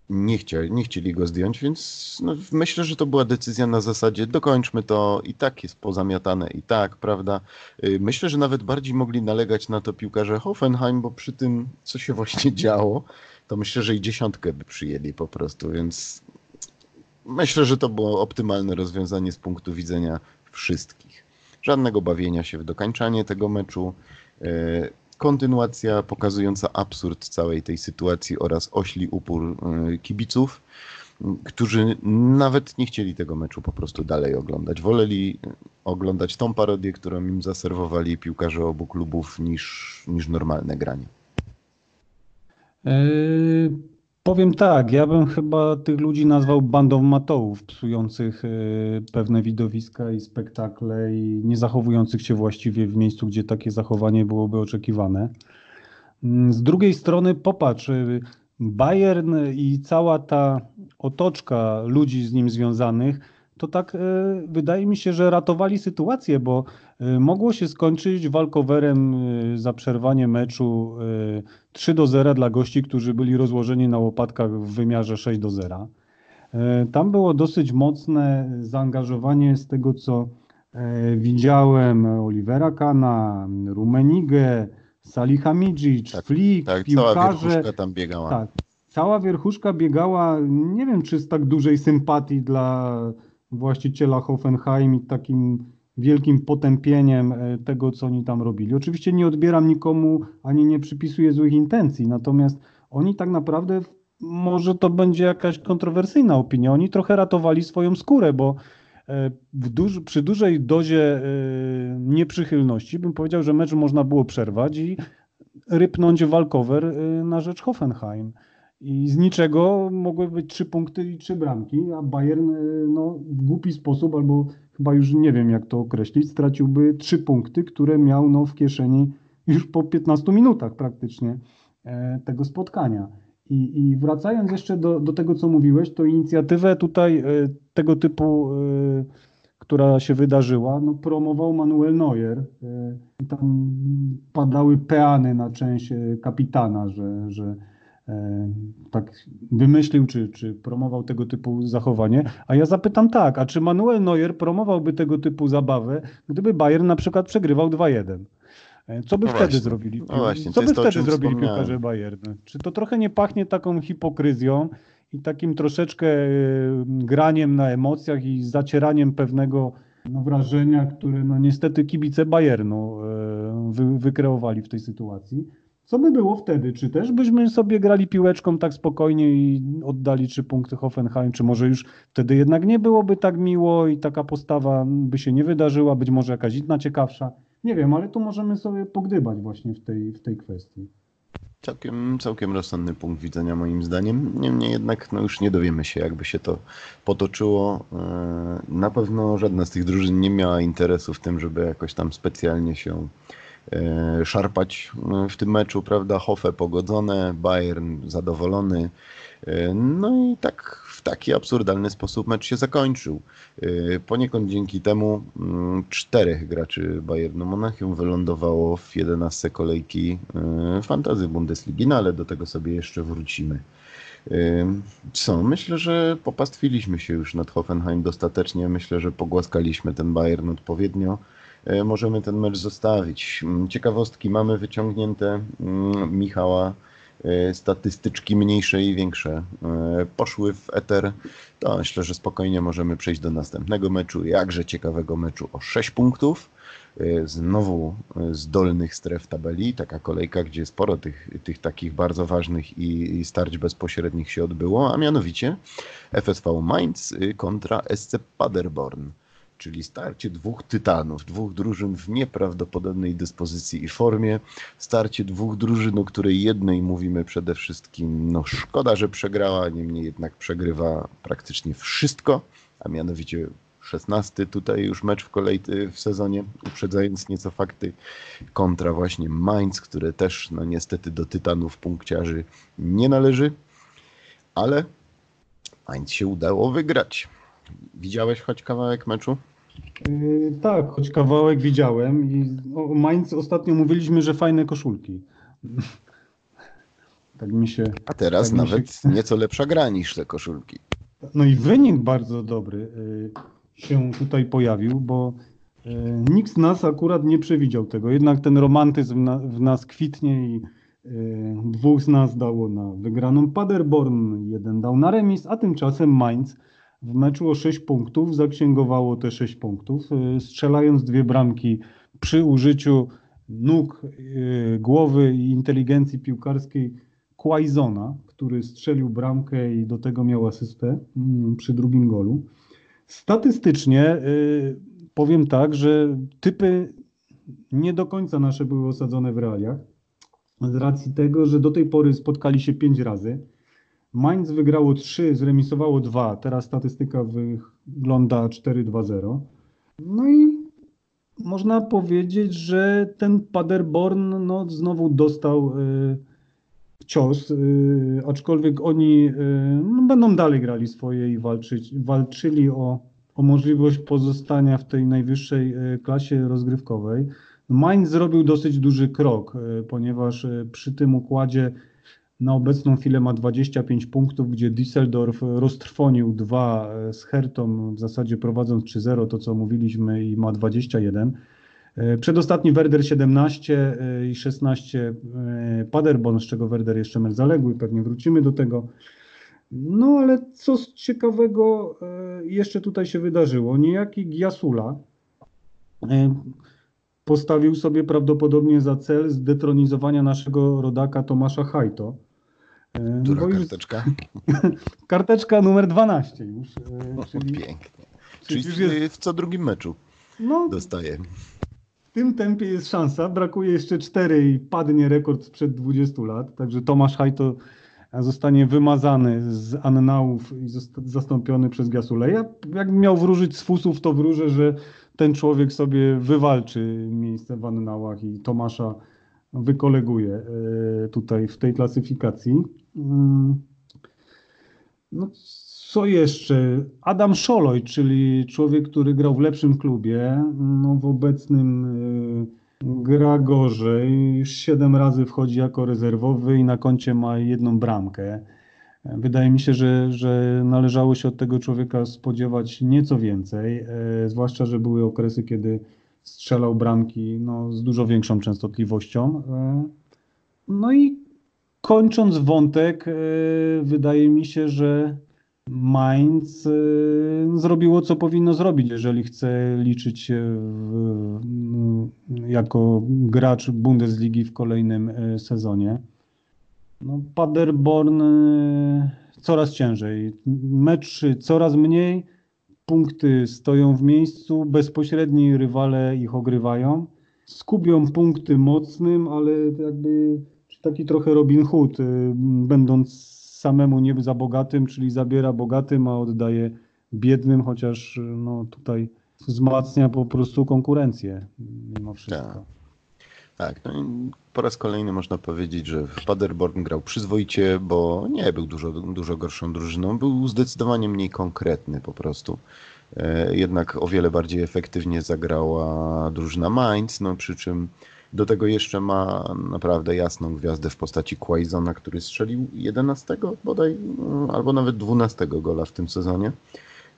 nie, chcieli, nie chcieli go zdjąć, więc no, myślę, że to była decyzja na zasadzie dokończmy to i tak jest pozamiatane i tak, prawda. Y, myślę, że nawet bardziej mogli nalegać na to piłkarze Hoffenheim, bo przy tym, co się właśnie działo, to myślę, że i dziesiątkę by przyjęli po prostu, więc myślę, że to było optymalne rozwiązanie z punktu widzenia wszystkich. Żadnego bawienia się w dokańczanie tego meczu. Y, kontynuacja pokazująca absurd całej tej sytuacji oraz ośli upór y, kibiców, którzy nawet nie chcieli tego meczu po prostu dalej oglądać. Woleli oglądać tą parodię, którą im zaserwowali piłkarze obu klubów, niż, niż normalne granie. Powiem tak, ja bym chyba tych ludzi nazwał bandą matołów, psujących y, pewne widowiska i spektakle i nie zachowujących się właściwie w miejscu, gdzie takie zachowanie byłoby oczekiwane. Mm, z drugiej strony popatrz, y, Bayern i cała ta otoczka ludzi z nim związanych to tak e, wydaje mi się, że ratowali sytuację, bo e, mogło się skończyć walkowerem e, za przerwanie meczu 3 do 0 dla gości, którzy byli rozłożeni na łopatkach w wymiarze 6 do 0. Tam było dosyć mocne zaangażowanie z tego, co widziałem Olivera Kana, Rumenigę, Salihamidzic, Tak, Flick, Tak, cała piłkarze. wierchuszka tam biegała. Tak. Cała wierchuszka biegała, nie wiem czy z tak dużej sympatii dla właściciela Hoffenheim i takim wielkim potępieniem e, tego, co oni tam robili. Oczywiście nie odbieram nikomu ani nie przypisuję złych intencji, natomiast oni tak naprawdę, może to będzie jakaś kontrowersyjna opinia, oni trochę ratowali swoją skórę, bo e, w duż, przy dużej dozie e, nieprzychylności bym powiedział, że mecz można było przerwać i rypnąć walkover na rzecz Hoffenheim. I z niczego mogły być trzy punkty i trzy bramki, a Bayern no, w głupi sposób, albo chyba już nie wiem jak to określić, straciłby trzy punkty, które miał no, w kieszeni już po 15 minutach praktycznie e, tego spotkania. I, I, wracając jeszcze do, do tego, co mówiłeś, to inicjatywę tutaj e, tego typu, e, która się wydarzyła, no, promował Manuel Neuer. I tam padały peany na część kapitana, że, że tak wymyślił czy, czy promował tego typu zachowanie. A ja zapytam tak, a czy Manuel Neuer promowałby tego typu zabawę, gdyby Bayern na przykład przegrywał 2-1? E, co by No wtedy właśnie. zrobili? No właśnie, Co by wtedy zrobili piłkarze Bayernu? Czy to trochę nie pachnie taką hipokryzją i takim troszeczkę e, graniem na emocjach i zacieraniem pewnego no, wrażenia, które no, niestety kibice Bayernu wy, wykreowali w tej sytuacji? Co by było wtedy? Czy też byśmy sobie grali piłeczką tak spokojnie i oddali trzy punkty Hoffenheim? Czy może już wtedy jednak nie byłoby tak miło i taka postawa by się nie wydarzyła? Być może jakaś inna ciekawsza? Nie wiem, ale tu możemy sobie pogdybać właśnie w tej, w tej kwestii. Całkiem, całkiem rozsądny punkt widzenia moim zdaniem. Niemniej jednak no już nie dowiemy się, jakby się to potoczyło. E, Na pewno żadna z tych drużyn nie miała interesu w tym, żeby jakoś tam specjalnie się szarpać e, w tym meczu, prawda? Hoffe pogodzone, Bayern zadowolony. E, No i tak w taki absurdalny sposób mecz się zakończył. E, Poniekąd dzięki temu mm, czterech graczy Bayernu Monachium wylądowało w 11 kolejki e, fantazy Bundesligi, no ale do tego sobie jeszcze wrócimy. E, Co? Myślę, że popastwiliśmy się już nad Hoffenheim dostatecznie. Myślę, że pogłaskaliśmy ten Bayern odpowiednio. E, Możemy ten mecz zostawić. Mm, Ciekawostki mamy wyciągnięte. mm, Michała e, statystyczki mniejsze i większe e, poszły w eter, to myślę, że spokojnie możemy przejść do następnego meczu, jakże ciekawego meczu o 6 punktów. Znowu z dolnych stref tabeli, taka kolejka, gdzie sporo tych, tych takich bardzo ważnych i, i starć bezpośrednich się odbyło, a mianowicie FSV Mainz y, kontra SC Paderborn czyli starcie dwóch tytanów, dwóch drużyn w nieprawdopodobnej dyspozycji i formie, starcie dwóch drużyn, o której jednej mówimy przede wszystkim, no szkoda, że przegrała, niemniej jednak przegrywa praktycznie wszystko, a mianowicie 16 tutaj już mecz w kolejce w sezonie, uprzedzając nieco fakty, kontra właśnie Mainz, które też no niestety do tytanów punkciarzy nie należy, ale Mainz się udało wygrać. Widziałeś choć kawałek meczu? Yy, tak, choć kawałek widziałem i o Mainz ostatnio mówiliśmy, że fajne koszulki. Tak mi się. A teraz Tak nawet się- nieco lepsza gra niż te koszulki. No i wynik bardzo dobry y, się tutaj pojawił, bo y, nikt z nas akurat nie przewidział tego. Jednak ten romantyzm na, w nas kwitnie i dwóch z nas dało na wygraną Paderborn, jeden dał na remis, a tymczasem Mainz w meczu o 6 punktów zaksięgowało te 6 punktów, y, strzelając dwie bramki przy użyciu nóg, y, głowy i inteligencji piłkarskiej Quaizona, który strzelił bramkę i do tego miał asystę mm, przy drugim golu. Statystycznie y, powiem tak, że typy nie do końca nasze były osadzone w realiach. Z racji tego, że do tej pory spotkali się pięć razy. Mainz wygrało 3, zremisowało 2. Teraz statystyka wygląda 4-2-0. No i można powiedzieć, że ten Paderborn no, znowu dostał y, cios, y, aczkolwiek oni y, no, będą dalej grali swoje i walczyć, walczyli o o możliwość pozostania w tej najwyższej e, klasie rozgrywkowej. Mainz zrobił dosyć duży krok, e, ponieważ e, przy tym układzie na obecną chwilę ma 25 punktów, gdzie Düsseldorf roztrwonił dwa e, z Hertą, w zasadzie prowadząc 3-0, to co mówiliśmy, i ma 21. E, Przedostatni Werder 17 e, i 16 e, Paderborn, z czego Werder jeszcze mecz zaległy, pewnie wrócimy do tego. No ale co z ciekawego jeszcze tutaj się wydarzyło? Niejaki Giasula postawił sobie prawdopodobnie za cel zdetronizowania naszego rodaka Tomasza Hajto. Która bo karteczka? karteczka numer 12 już, e, O, czyli, pięknie. czyli Czyli jest, w co drugim meczu no, dostaje. w tym tempie jest szansa. Brakuje jeszcze 4 i padnie rekord sprzed 20 lat. Także Tomasz Hajto zostanie wymazany z annałów i zastąpiony przez Giasule. Ja jakbym miał wróżyć z fusów, to wróżę, że ten człowiek sobie wywalczy miejsce w annałach i Tomasza wykoleguje e, tutaj w tej klasyfikacji. Mm. No, co jeszcze? Adam Szoloj, czyli człowiek, który grał w lepszym klubie, no w obecnym y, gra gorzej. Już siedem razy wchodzi jako rezerwowy i na koncie ma jedną bramkę. Wydaje mi się, że, że należało się od tego człowieka spodziewać nieco więcej, e, zwłaszcza, że były okresy, kiedy strzelał bramki no, z dużo większą częstotliwością. E, No i kończąc wątek, e, wydaje mi się, że Mainz e, zrobiło, co powinno zrobić, jeżeli chce liczyć się w, jako gracz Bundesligi w kolejnym e, sezonie. No, Paderborn coraz ciężej, meczy coraz mniej, punkty stoją w miejscu, bezpośredni rywale ich ogrywają. Skubią punkty mocnym, ale jakby taki trochę Robin Hood, y, będąc samemu nie za bogatym, czyli zabiera bogatym, a oddaje biednym, chociaż y, no, tutaj wzmacnia po prostu konkurencję mimo wszystko. Tak, no i po raz kolejny można powiedzieć, że Paderborn grał przyzwoicie, bo nie był dużo, dużo gorszą drużyną, był zdecydowanie mniej konkretny po prostu. E, Jednak o wiele bardziej efektywnie zagrała drużyna Mainz, no przy czym do tego jeszcze ma naprawdę jasną gwiazdę w postaci Quaisona, który strzelił 11 bodaj, no, albo nawet 12 gola w tym sezonie.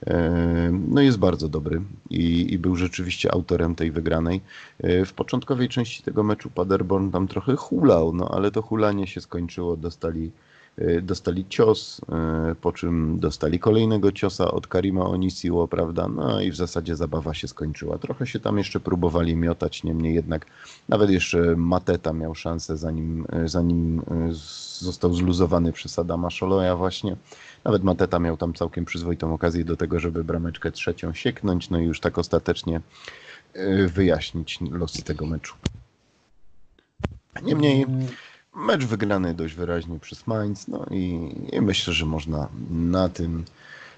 E, No jest bardzo dobry i, i był rzeczywiście autorem tej wygranej. E, W początkowej części tego meczu Paderborn tam trochę hulał, no ale to hulanie się skończyło, dostali, dostali cios, e, po czym dostali kolejnego ciosa od Karima Onisiło, prawda, no i w zasadzie zabawa się skończyła. Trochę się tam jeszcze próbowali miotać, niemniej jednak nawet jeszcze Mateta miał szansę zanim, e, zanim został zluzowany przez Adama Szoloja właśnie. Nawet Mateta miał tam całkiem przyzwoitą okazję do tego, żeby brameczkę trzecią sieknąć, no i już tak ostatecznie wyjaśnić losy tego meczu. Niemniej mecz wygrany dość wyraźnie przez Mainz, no i, i myślę, że można na tym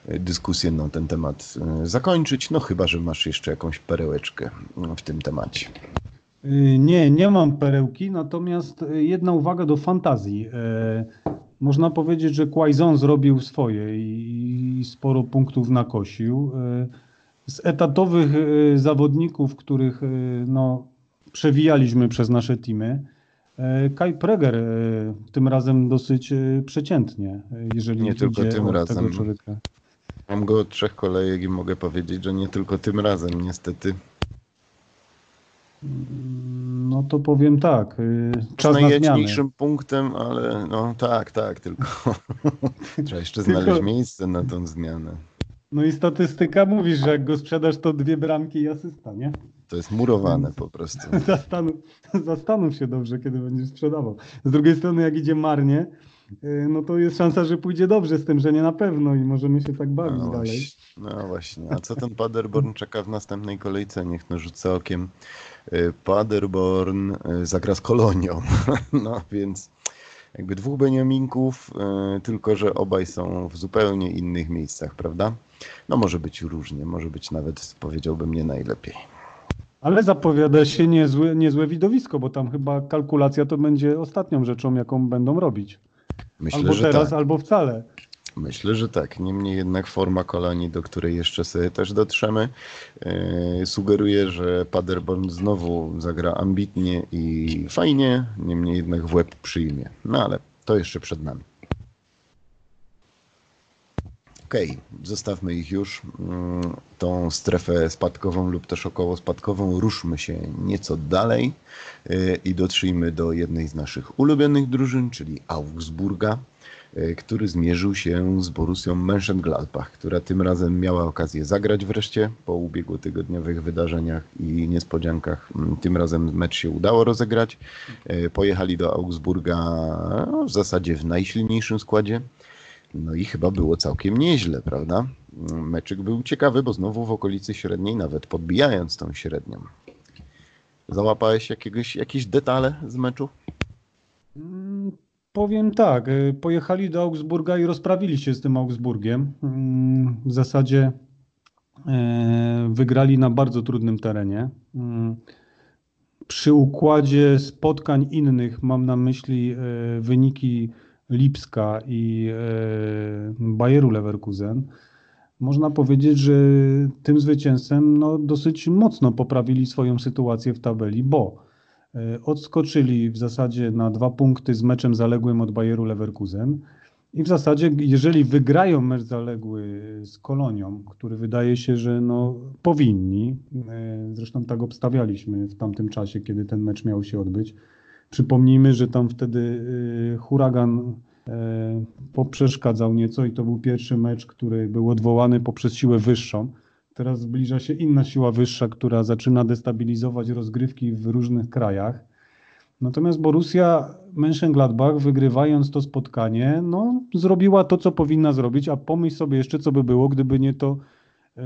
e, dyskusję na ten temat e, zakończyć, no chyba, że masz jeszcze jakąś perełeczkę w tym temacie. Nie, nie mam perełki, natomiast jedna uwaga do fantazji. E, Można powiedzieć, że Quaison zrobił swoje i sporo punktów nakosił. E, Z etatowych e, zawodników, których e, no, przewijaliśmy przez nasze teamy, e, Kai Preger e, tym razem dosyć e, przeciętnie, e, jeżeli Nie tylko tym razem. Mam go od trzech kolejek i mogę powiedzieć, że nie tylko tym razem niestety. No to powiem tak, czas najjaśniejszym punktem, ale no tak, tak, tylko trzeba jeszcze Tylko- znaleźć miejsce na tą zmianę. No i statystyka mówi, że jak go sprzedasz, to dwie bramki i asysta, nie? To jest murowane po prostu. Zastanów, zastanów się dobrze, kiedy będziesz sprzedawał. Z drugiej strony, jak idzie marnie, y, no to jest szansa, że pójdzie dobrze z tym, że nie na pewno i możemy się tak bawić No dalej. no właśnie. A co ten Paderborn czeka w następnej kolejce? Niech no rzucę okiem. Y, Paderborn y, zagra z Kolonią. No więc jakby dwóch Beniaminków, tylko że obaj są w zupełnie innych miejscach, prawda? No może być różnie, może być nawet powiedziałbym nie najlepiej. Ale zapowiada się niezłe, niezłe widowisko, bo tam chyba kalkulacja to będzie ostatnią rzeczą, jaką będą robić. Myślę, albo teraz, tak. albo wcale. Myślę, że tak. Niemniej jednak forma kolonii, do której jeszcze sobie też dotrzemy, yy, sugeruje, że Paderborn znowu zagra ambitnie i fajnie, niemniej jednak w łeb przyjmie. No ale to jeszcze przed nami. Okay, zostawmy ich już. Mm, tą strefę spadkową lub też około spadkową. Ruszmy się nieco dalej yy, i dotrzyjmy do jednej z naszych ulubionych drużyn, czyli Augsburga. E, który zmierzył się z Borussią Mönchengladbach, która tym razem miała okazję zagrać wreszcie po ubiegłotygodniowych wydarzeniach i niespodziankach. Mm, tym razem mecz się udało rozegrać. E, pojechali do Augsburga no, w zasadzie w najsilniejszym składzie. No i chyba było całkiem nieźle, prawda? Meczyk był ciekawy, bo znowu w okolicy średniej, nawet podbijając tą średnią. Załapałeś jakiegoś, jakieś detale z meczu? Mm, Powiem tak, y, pojechali do Augsburga i rozprawili się z tym Augsburgiem. Mm, w zasadzie y, wygrali na bardzo trudnym terenie. Mm, przy układzie spotkań innych mam na myśli y, wyniki Lipska i Bayeru Leverkusen. Można powiedzieć, że tym zwycięstwem no, dosyć mocno poprawili swoją sytuację w tabeli, bo E, odskoczyli w zasadzie na dwa punkty z meczem zaległym od Bayeru Leverkusen. I w zasadzie, jeżeli wygrają mecz zaległy z Kolonią, który wydaje się, że no, powinni, e, zresztą tak obstawialiśmy w tamtym czasie, kiedy ten mecz miał się odbyć. Przypomnijmy, że tam wtedy e, huragan poprzeszkadzał nieco i to był pierwszy mecz, który był odwołany poprzez siłę wyższą. Teraz zbliża się inna siła wyższa, która zaczyna destabilizować rozgrywki w różnych krajach. Natomiast Borussia Mönchengladbach, wygrywając to spotkanie, no, zrobiła to, co powinna zrobić, a pomyśl sobie jeszcze, co by było, gdyby nie to yy,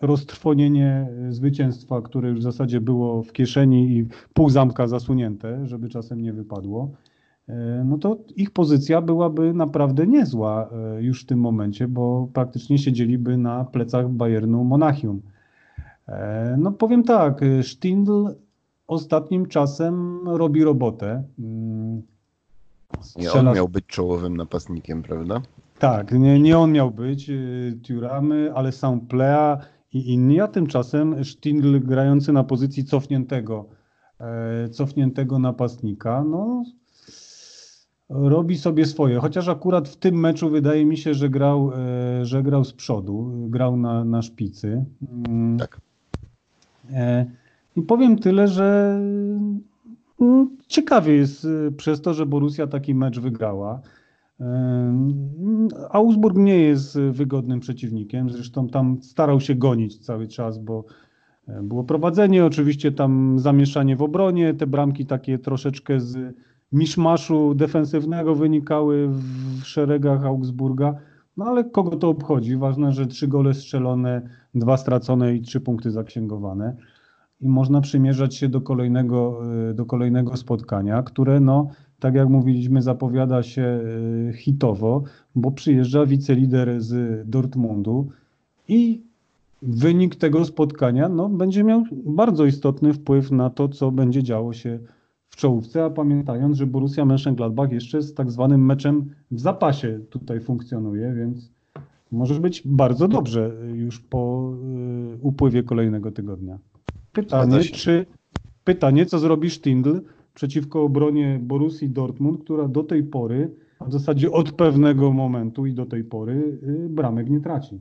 roztrwonienie zwycięstwa, które już w zasadzie było w kieszeni i pół zamka zasunięte, żeby czasem nie wypadło. E, no to ich pozycja byłaby naprawdę niezła e, już w tym momencie, bo praktycznie siedzieliby na plecach Bayernu Monachium. E, no powiem tak, Stindl ostatnim czasem robi robotę. Mm, Strzela... Nie on miał być czołowym napastnikiem, prawda? Tak, nie, nie on miał być, Turamy, ale sam Plea i inni, a tymczasem Stindl grający na pozycji cofniętego, cofniętego napastnika, no robi sobie swoje. Chociaż akurat w tym meczu wydaje mi się, że grał, e, że grał z przodu, grał na, na szpicy. Mm. Tak. E, I powiem tyle, że mm, ciekawie jest e, przez to, że Borussia taki mecz wygrała. Augsburg nie jest wygodnym przeciwnikiem, zresztą tam starał się gonić cały czas, bo było prowadzenie, oczywiście tam zamieszanie w obronie, te bramki takie troszeczkę z miszmaszu defensywnego wynikały w szeregach Augsburga. No ale kogo to obchodzi? Ważne, że trzy gole strzelone, dwa stracone i trzy punkty zaksięgowane. I można przymierzać się do kolejnego, e, do kolejnego spotkania, które, no, tak jak mówiliśmy, zapowiada się e, hitowo, bo przyjeżdża wicelider z Dortmundu i wynik tego spotkania no, będzie miał bardzo istotny wpływ na to, co będzie działo się w czołówce, a pamiętając, że Borussia Mönchengladbach jeszcze z tak zwanym meczem w zapasie tutaj funkcjonuje, więc może być bardzo dobrze już po y, upływie kolejnego tygodnia. Pytanie, czy pytanie, co zrobi Stindl przeciwko obronie Borussii Dortmund, która do tej pory, w zasadzie od pewnego momentu i do tej pory y, bramek nie traci.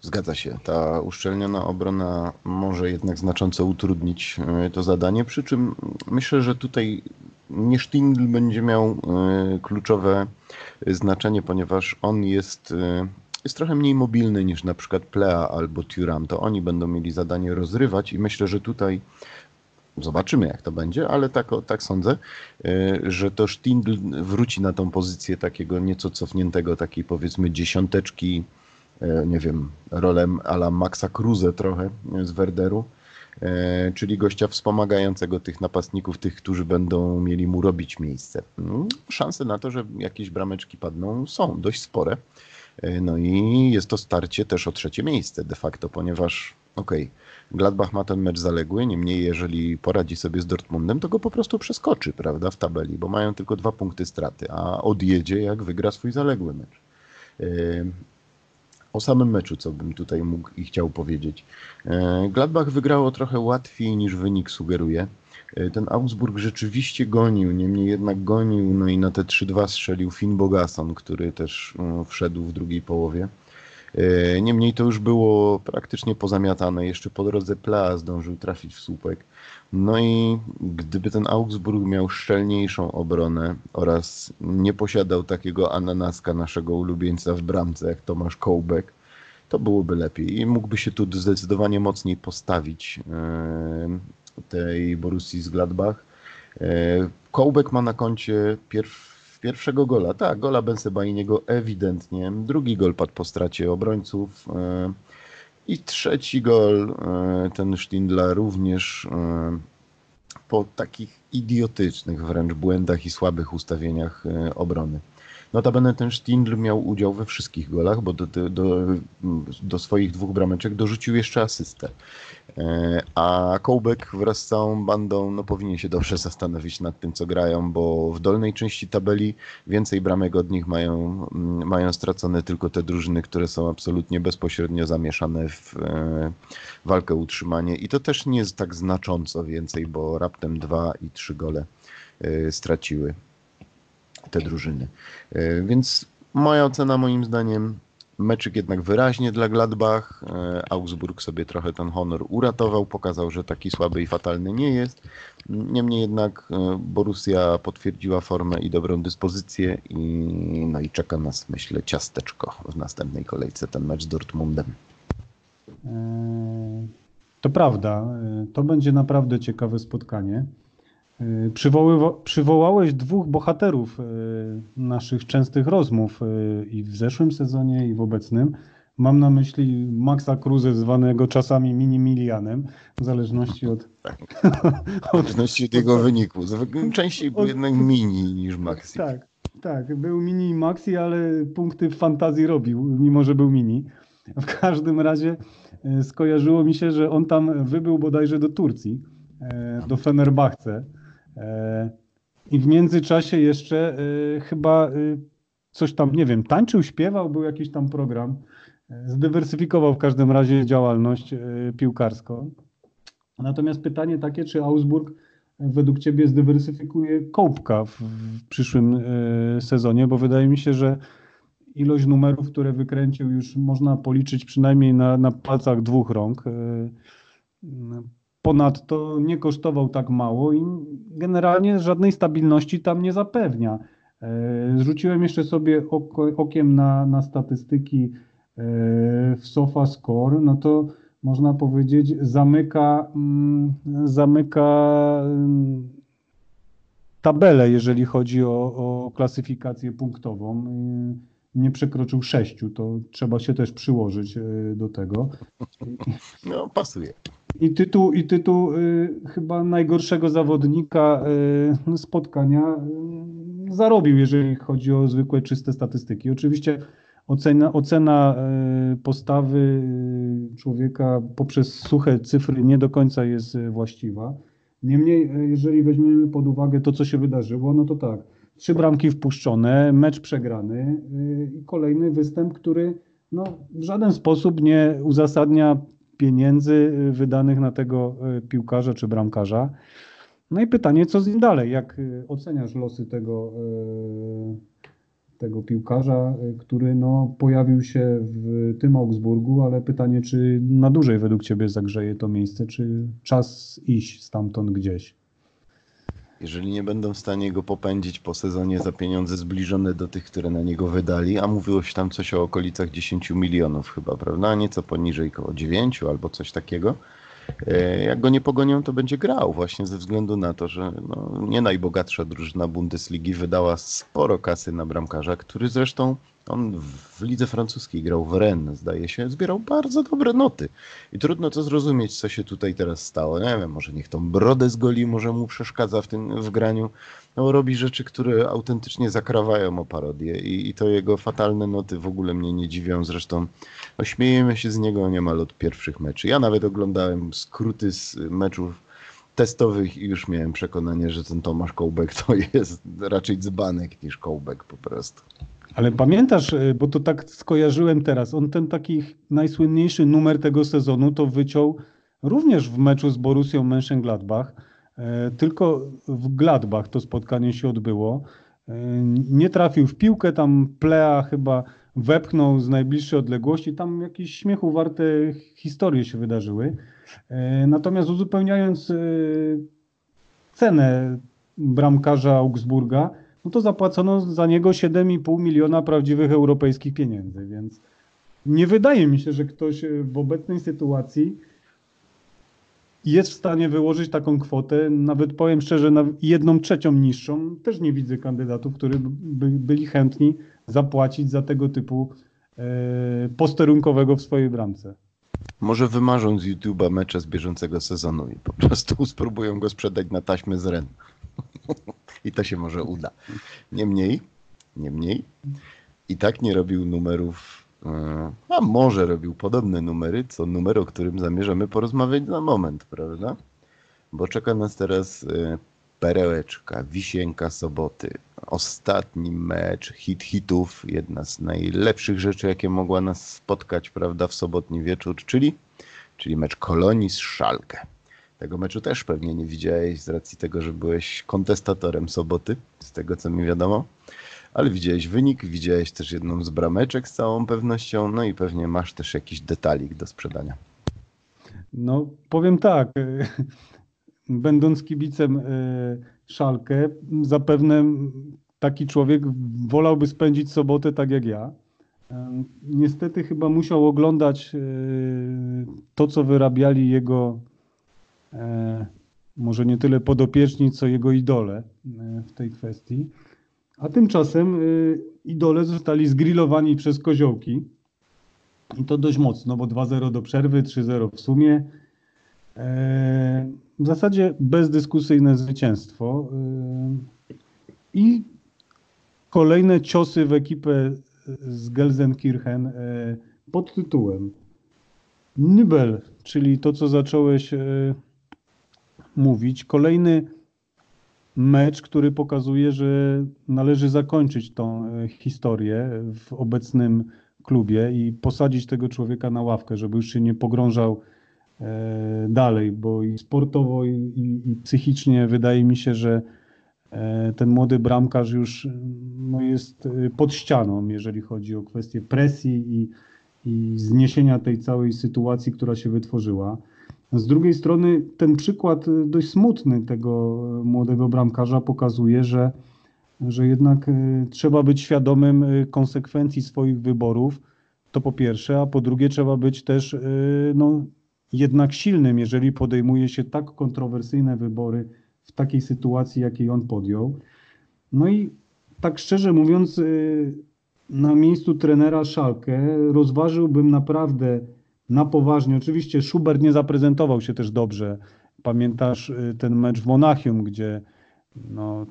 Zgadza się. Ta uszczelniona obrona może jednak znacząco utrudnić e, to zadanie, przy czym myślę, że tutaj nie Stindl będzie miał e, kluczowe znaczenie, ponieważ on jest, jest trochę mniej mobilny niż na przykład Plea albo Turam. To oni będą mieli zadanie rozrywać i myślę, że tutaj Zobaczymy, jak to będzie, ale tak, tak sądzę, że to Stindl wróci na tą pozycję takiego nieco cofniętego, takiej powiedzmy dziesiąteczki E, nie wiem, rolę ala Maxa Kruse trochę z Werderu, czyli gościa wspomagającego tych napastników, tych, którzy będą mieli mu robić miejsce. No, szanse na to, że jakieś brameczki padną są dość spore. No i jest to starcie też o trzecie miejsce de facto, ponieważ okej, Gladbach ma ten mecz zaległy, niemniej jeżeli poradzi sobie z Dortmundem, to go po prostu przeskoczy, prawda, w tabeli, bo mają tylko dwa punkty straty, a odjedzie jak wygra swój zaległy mecz. Yy, O samym meczu, co bym tutaj mógł i chciał powiedzieć. Yy, Gladbach wygrało trochę łatwiej niż wynik sugeruje. Yy, Ten Augsburg rzeczywiście gonił, niemniej jednak gonił, no i na te 3-2 strzelił Finn Bogason, który też wszedł w drugiej połowie. E, Niemniej to już było praktycznie pozamiatane. Jeszcze po drodze Plea zdążył trafić w słupek. No i gdyby ten Augsburg miał szczelniejszą obronę oraz nie posiadał takiego ananaska naszego ulubieńca w bramce jak Tomasz Kołbek, to byłoby lepiej i mógłby się tu zdecydowanie mocniej postawić e, tej Borussii z Gladbach. E, Kołbek ma na koncie pierw, pierwszego gola. Tak, gola Bensebainiego ewidentnie. Drugi gol padł po stracie obrońców. e, I trzeci gol, e, ten Stindla również e, po takich idiotycznych wręcz błędach i słabych ustawieniach obrony. Notabene ten Stindl miał udział we wszystkich golach, bo do, do, do, swoich dwóch brameczek dorzucił jeszcze asystę. E, A Kołbek wraz z całą bandą no, powinien się dobrze zastanowić nad tym, co grają, bo w dolnej części tabeli więcej bramek od nich mają, mm, mają stracone tylko te drużyny, które są absolutnie bezpośrednio zamieszane w e, walkę o utrzymanie. I to też nie jest tak znacząco więcej, bo raptem dwa i trzy gole e, straciły te drużyny. E, Więc moja ocena moim zdaniem meczyk jednak wyraźnie dla Gladbach. E, Augsburg sobie trochę ten honor uratował, pokazał, że taki słaby i fatalny nie jest. Niemniej jednak e, Borussia potwierdziła formę i dobrą dyspozycję i, no i czeka nas, myślę, ciasteczko w następnej kolejce, ten mecz z Dortmundem. To prawda, to będzie naprawdę ciekawe spotkanie. E, Przywoływa, przywołałeś dwóch bohaterów e, naszych częstych rozmów e, i w zeszłym sezonie, i w obecnym. Mam na myśli Maxa Kruse, zwanego czasami mini-milianem, w zależności od, W zależności od jego wyniku. Częściej był Od- jednak mini niż maxi. Tak, tak. Był mini i maxi, ale punkty w fantazji robił, mimo że był mini. W każdym razie skojarzyło mi się, że on tam wybył bodajże do Turcji, do Fenerbahce. E, I w międzyczasie jeszcze e, chyba e, coś tam, nie wiem, tańczył, śpiewał, był jakiś tam program. Zdywersyfikował w każdym razie działalność piłkarską. Natomiast pytanie takie, czy Augsburg według Ciebie zdywersyfikuje kołbka w, przyszłym sezonie, bo wydaje mi się, że ilość numerów, które wykręcił, już można policzyć przynajmniej na, na palcach dwóch rąk. E, Ponadto nie kosztował tak mało i generalnie żadnej stabilności tam nie zapewnia. E, Zrzuciłem jeszcze sobie okiem na, na statystyki e, w SofaScore, no to można powiedzieć zamyka, mm, zamyka mm, tabelę, jeżeli chodzi o, o klasyfikację punktową. Y, Nie przekroczył sześciu, to trzeba się też przyłożyć do tego. No, pasuje. I tytuł, i tytuł y, chyba najgorszego zawodnika y, spotkania y, zarobił, jeżeli chodzi o zwykłe, czyste statystyki. Oczywiście ocena, ocena postawy człowieka poprzez suche cyfry nie do końca jest właściwa. Niemniej, jeżeli weźmiemy pod uwagę to, co się wydarzyło, no to tak, trzy bramki wpuszczone, mecz przegrany i kolejny występ, który no, w żaden sposób nie uzasadnia pieniędzy y, wydanych na tego y, piłkarza czy bramkarza. No i pytanie, co z nim dalej? Jak y, oceniasz losy tego, tego piłkarza, który no, pojawił się w tym Augsburgu, ale pytanie, czy na dłużej według Ciebie zagrzeje to miejsce, czy czas iść stamtąd gdzieś? Jeżeli nie będą w stanie go popędzić po sezonie za pieniądze zbliżone do tych, które na niego wydali, a mówiło się tam coś o okolicach 10 milionów chyba, prawda? Nieco poniżej koło 9 albo coś takiego. E, Jak go nie pogonią, to będzie grał właśnie ze względu na to, że no, nie najbogatsza drużyna Bundesligi wydała sporo kasy na bramkarza, który zresztą On w lidze francuskiej grał w Rennes, zdaje się, zbierał bardzo dobre noty. I trudno to zrozumieć, co się tutaj teraz stało. Nie wiem, może niech tą brodę zgoli, może mu przeszkadza w tym w graniu. No, robi rzeczy, które autentycznie zakrawają o parodię i, i to jego fatalne noty w ogóle mnie nie dziwią. Zresztą no, śmiejemy się z niego niemal od pierwszych meczy. Ja nawet oglądałem skróty z meczów testowych i już miałem przekonanie, że ten Tomasz Kołbek to jest raczej dzbanek niż Kołbek po prostu. Ale pamiętasz, y, bo to tak skojarzyłem teraz, on ten taki najsłynniejszy numer tego sezonu to wyciął również w meczu z Borussią Mönchengladbach. E, tylko w Gladbach to spotkanie się odbyło. E, nie trafił w piłkę, tam Plea chyba wepchnął z najbliższej odległości. Tam jakieś śmiechu warte historie się wydarzyły. E, natomiast uzupełniając cenę bramkarza Augsburga, no to zapłacono za niego 7,5 miliona prawdziwych europejskich pieniędzy, więc nie wydaje mi się, że ktoś w obecnej sytuacji jest w stanie wyłożyć taką kwotę, nawet powiem szczerze, na jedną trzecią niższą. Też nie widzę kandydatów, którzy by byli chętni zapłacić za tego typu e, posterunkowego w swojej bramce. Może wymarzą z YouTube'a mecze z bieżącego sezonu i po prostu spróbują go sprzedać na taśmę z Ren. I to się może uda. Niemniej, niemniej, i tak nie robił numerów, e, a może robił podobne numery, co numer, o którym zamierzamy porozmawiać za moment, prawda? Bo czeka nas teraz e, perełeczka, wisienka soboty. Ostatni mecz hit hitów, jedna z najlepszych rzeczy, jakie mogła nas spotkać, prawda, w sobotni wieczór, czyli, czyli mecz Kolonii z Szalkę. Tego meczu też pewnie nie widziałeś z racji tego, że byłeś kontestatorem soboty, z tego co mi wiadomo. Ale widziałeś wynik, widziałeś też jedną z brameczek z całą pewnością, no i pewnie masz też jakiś detalik do sprzedania. No, powiem tak. Będąc kibicem e, Szalkę, zapewne taki człowiek wolałby spędzić sobotę tak jak ja. Niestety chyba musiał oglądać e, to, co wyrabiali jego może nie tyle podopieczni, co jego idole e, w tej kwestii. A tymczasem e, idole zostali zgrillowani przez koziołki. I to dość mocno, bo 2-0 do przerwy, 3-0 w sumie. W zasadzie bezdyskusyjne zwycięstwo. I kolejne ciosy w ekipę z Gelsenkirchen pod tytułem Nibel, czyli to, co zacząłeś mówić. Kolejny mecz, który pokazuje, że należy zakończyć tą e, historię w obecnym klubie i posadzić tego człowieka na ławkę, żeby już się nie pogrążał e, dalej, bo i sportowo, i, i, i psychicznie wydaje mi się, że e, ten młody bramkarz już no, jest pod ścianą, jeżeli chodzi o kwestię presji i, i zniesienia tej całej sytuacji, która się wytworzyła. Z drugiej strony ten przykład y, dość smutny tego y, młodego bramkarza pokazuje, że, że jednak y, trzeba być świadomym konsekwencji swoich wyborów. To po pierwsze, a po drugie trzeba być też no, jednak silnym, jeżeli podejmuje się tak kontrowersyjne wybory w takiej sytuacji, jakiej on podjął. No i tak szczerze mówiąc, na miejscu trenera Szalkę rozważyłbym naprawdę na poważnie. Oczywiście Schubert nie zaprezentował się też dobrze. Pamiętasz y, ten mecz w Monachium, gdzie no,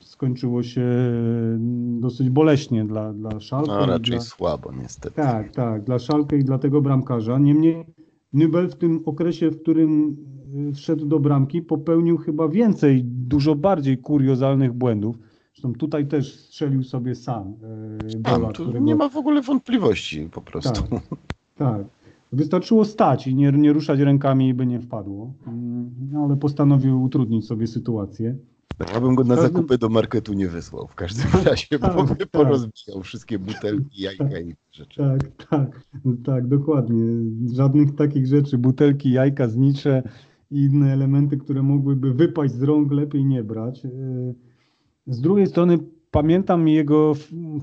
skończyło się y, dosyć boleśnie dla, dla Szalka. No raczej dla... słabo niestety. Tak, tak, dla Szalkę i dla tego bramkarza. Niemniej Nybel w tym okresie, w którym y, wszedł do bramki, popełnił chyba więcej, dużo bardziej kuriozalnych błędów. Zresztą tutaj też strzelił sobie sam. Gola, którego... Nie ma w ogóle wątpliwości po prostu. Tak, tak. Wystarczyło stać i nie, nie ruszać rękami, by nie wpadło, no, ale postanowił utrudnić sobie sytuację. Ja bym go na każdym... zakupy do marketu nie wysłał w każdym razie, tak, bo by tak. porozbijał wszystkie butelki, jajka i rzeczy. Tak, tak, tak, dokładnie. Żadnych takich rzeczy, butelki, jajka, znicze i inne elementy, które mogłyby wypaść z rąk, lepiej nie brać. E, z drugiej strony pamiętam jego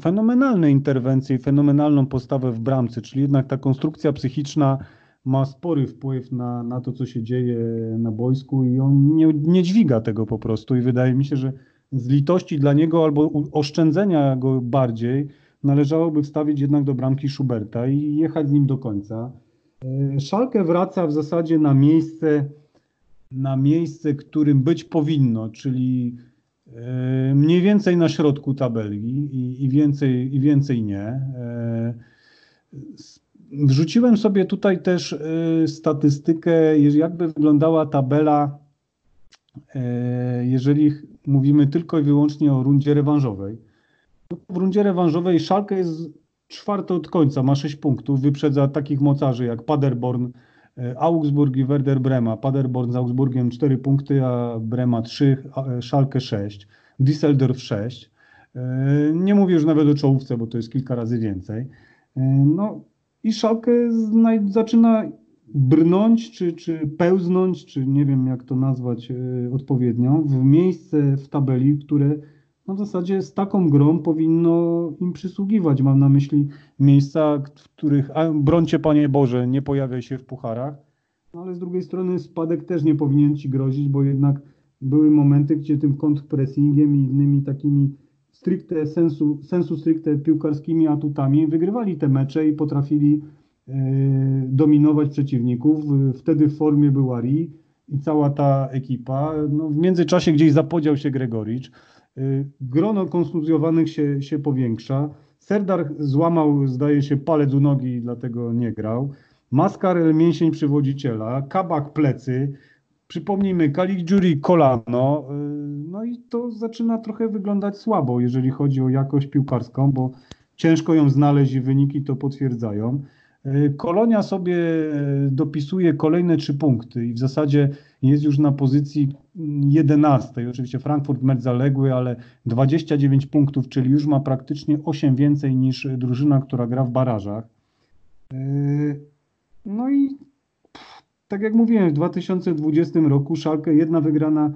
fenomenalne interwencje i fenomenalną postawę w bramce, czyli jednak ta konstrukcja psychiczna ma spory wpływ na, na to, co się dzieje na boisku i on nie, nie dźwiga tego po prostu i wydaje mi się, że z litości dla niego albo oszczędzenia go bardziej, należałoby wstawić jednak do bramki Schuberta i jechać z nim do końca. E, Szalkę wraca w zasadzie na miejsce, na miejsce, którym być powinno, czyli mniej więcej na środku tabeli i, i więcej, i więcej nie. E, wrzuciłem sobie tutaj też statystykę, jakby wyglądała tabela, jeżeli mówimy tylko i wyłącznie o rundzie rewanżowej. W rundzie rewanżowej Szalkę jest czwarty od końca, ma 6 punktów, wyprzedza takich mocarzy jak Paderborn, e, Augsburg i Werder Brema. Paderborn z Augsburgiem 4 punkty, a Brema 3, e, Szalkę 6, Düsseldorf 6. E, nie mówię już nawet o czołówce, bo to jest kilka razy więcej. No i Szalkę zaczyna brnąć, czy, czy pełznąć, czy nie wiem jak to nazwać odpowiednio, w miejsce w tabeli, które no w zasadzie z taką grą powinno im przysługiwać. Mam na myśli miejsca, w których, a brońcie Panie Boże, nie pojawia się w pucharach, no ale z drugiej strony spadek też nie powinien Ci grozić, bo jednak były momenty, gdzie tym kontrpressingiem i innymi takimi stricte sensu, sensu stricte piłkarskimi atutami wygrywali te mecze i potrafili e, dominować przeciwników. Wtedy w formie był Ari i cała ta ekipa. No, w międzyczasie gdzieś zapodział się Gregoricz. Y, grono kontuzjowanych się, się powiększa. Serdar złamał, zdaje się, palec u nogi dlatego nie grał. Maskarel mięsień przywodziciela, Kabak plecy, przypomnijmy, Kalik Jury kolano. Y, no i to zaczyna trochę wyglądać słabo, jeżeli chodzi o jakość piłkarską, bo ciężko ją znaleźć i wyniki to potwierdzają. Y, Kolonia sobie dopisuje kolejne trzy punkty i w zasadzie jest już na pozycji 11. Oczywiście Frankfurt mecz zaległy, ale 29 punktów, czyli już ma praktycznie 8 więcej niż drużyna, która gra w barażach. Yy, no i tak jak mówiłem, w 2020 roku Szalkę jedna wygrana,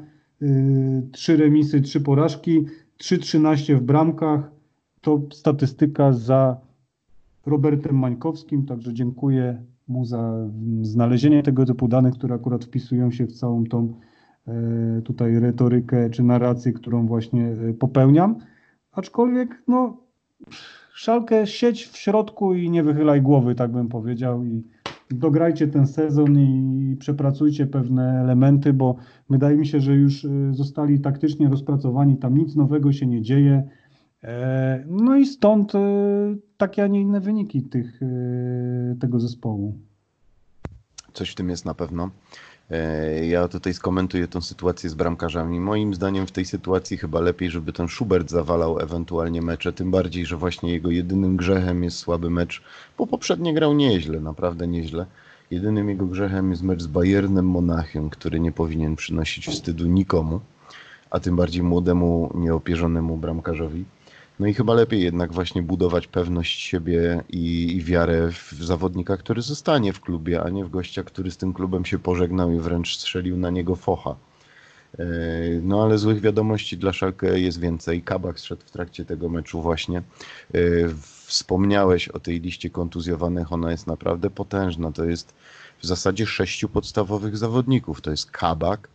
trzy remisy, trzy porażki, 3-13 w bramkach. To statystyka za Robertem Mańkowskim, także dziękuję mu za znalezienie tego typu danych, które akurat wpisują się w całą tą e, tutaj retorykę czy narrację, którą właśnie e, popełniam. Aczkolwiek, no, szalkę sieć w środku i nie wychylaj głowy, tak bym powiedział. I dograjcie ten sezon i przepracujcie pewne elementy, bo wydaje mi się, że już e, zostali taktycznie rozpracowani, tam nic nowego się nie dzieje. No i stąd takie, a nie inne wyniki tych, tego zespołu. Coś w tym jest na pewno. E, ja tutaj skomentuję tą sytuację z bramkarzami. Moim zdaniem w tej sytuacji chyba lepiej, żeby ten Schubert zawalał ewentualnie mecze, tym bardziej, że właśnie jego jedynym grzechem jest słaby mecz, bo poprzednio grał nieźle, naprawdę nieźle. Jedynym jego grzechem jest mecz z Bayernem Monachium, który nie powinien przynosić wstydu nikomu, a tym bardziej młodemu, nieopierzonemu bramkarzowi. No i chyba lepiej jednak właśnie budować pewność siebie i, i, wiarę w zawodnika, który zostanie w klubie, a nie w gościa, który z tym klubem się pożegnał i wręcz strzelił na niego focha. E, no ale złych wiadomości dla Szalkę jest więcej. Kabak zszedł w trakcie tego meczu właśnie. E, wspomniałeś o tej liście kontuzjowanych, ona jest naprawdę potężna. To jest w zasadzie sześciu podstawowych zawodników. To jest Kabak,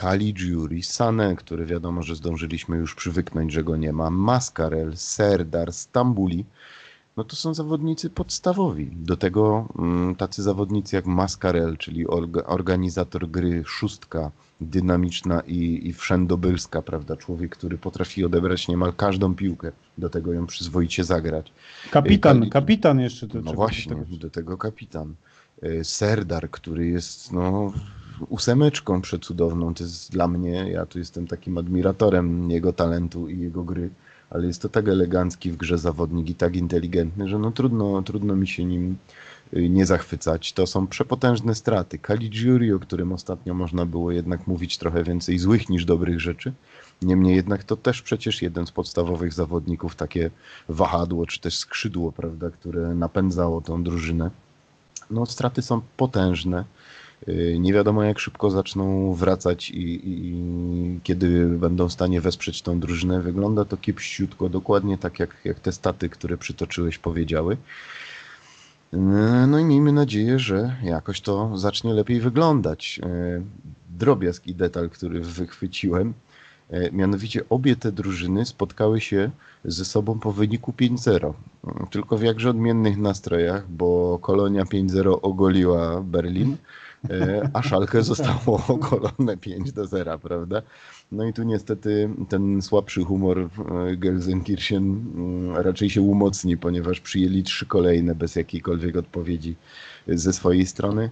Caligiuri, Sané, który wiadomo, że zdążyliśmy już przywyknąć, że go nie ma, Mascarel, Serdar, Stambuli, no to są zawodnicy podstawowi. Do tego mm, tacy zawodnicy jak Mascarel, czyli organizator gry szóstka, dynamiczna i, i wszędobylska, prawda? Człowiek, który potrafi odebrać niemal każdą piłkę, do tego ją przyzwoicie zagrać. Kapitan, Kali... kapitan jeszcze. To no właśnie, do tego. do kapitan. E, Serdar, który jest no, ósemeczką przecudowną. To jest dla mnie, ja tu jestem takim admiratorem jego talentu i jego gry, ale jest to tak elegancki w grze zawodnik i tak inteligentny, że no trudno, trudno mi się nim y, nie zachwycać. To są przepotężne straty. Caligiuri, o którym ostatnio można było jednak mówić trochę więcej złych niż dobrych rzeczy. Niemniej jednak to też przecież jeden z podstawowych zawodników, takie wahadło czy też skrzydło, prawda, które napędzało tą drużynę. No straty są potężne. Y, nie wiadomo jak szybko zaczną wracać i, i, kiedy będą w stanie wesprzeć tą drużynę. Wygląda to kiepściutko, dokładnie tak jak, jak te staty, które przytoczyłeś powiedziały. Y, no i miejmy nadzieję, że jakoś to zacznie lepiej wyglądać. Y, drobiazg i detal, który wychwyciłem. Mianowicie obie te drużyny spotkały się ze sobą po wyniku 5-0. Mm, Tylko w jakże odmiennych nastrojach, bo Kolonia 5-0 ogoliła Berlin, a Szalkę zostało ogolone 5 do 0, prawda? No i tu niestety ten słabszy humor e, Gelsenkirchen mm, raczej się umocni, ponieważ przyjęli trzy kolejne bez jakiejkolwiek odpowiedzi ze swojej strony.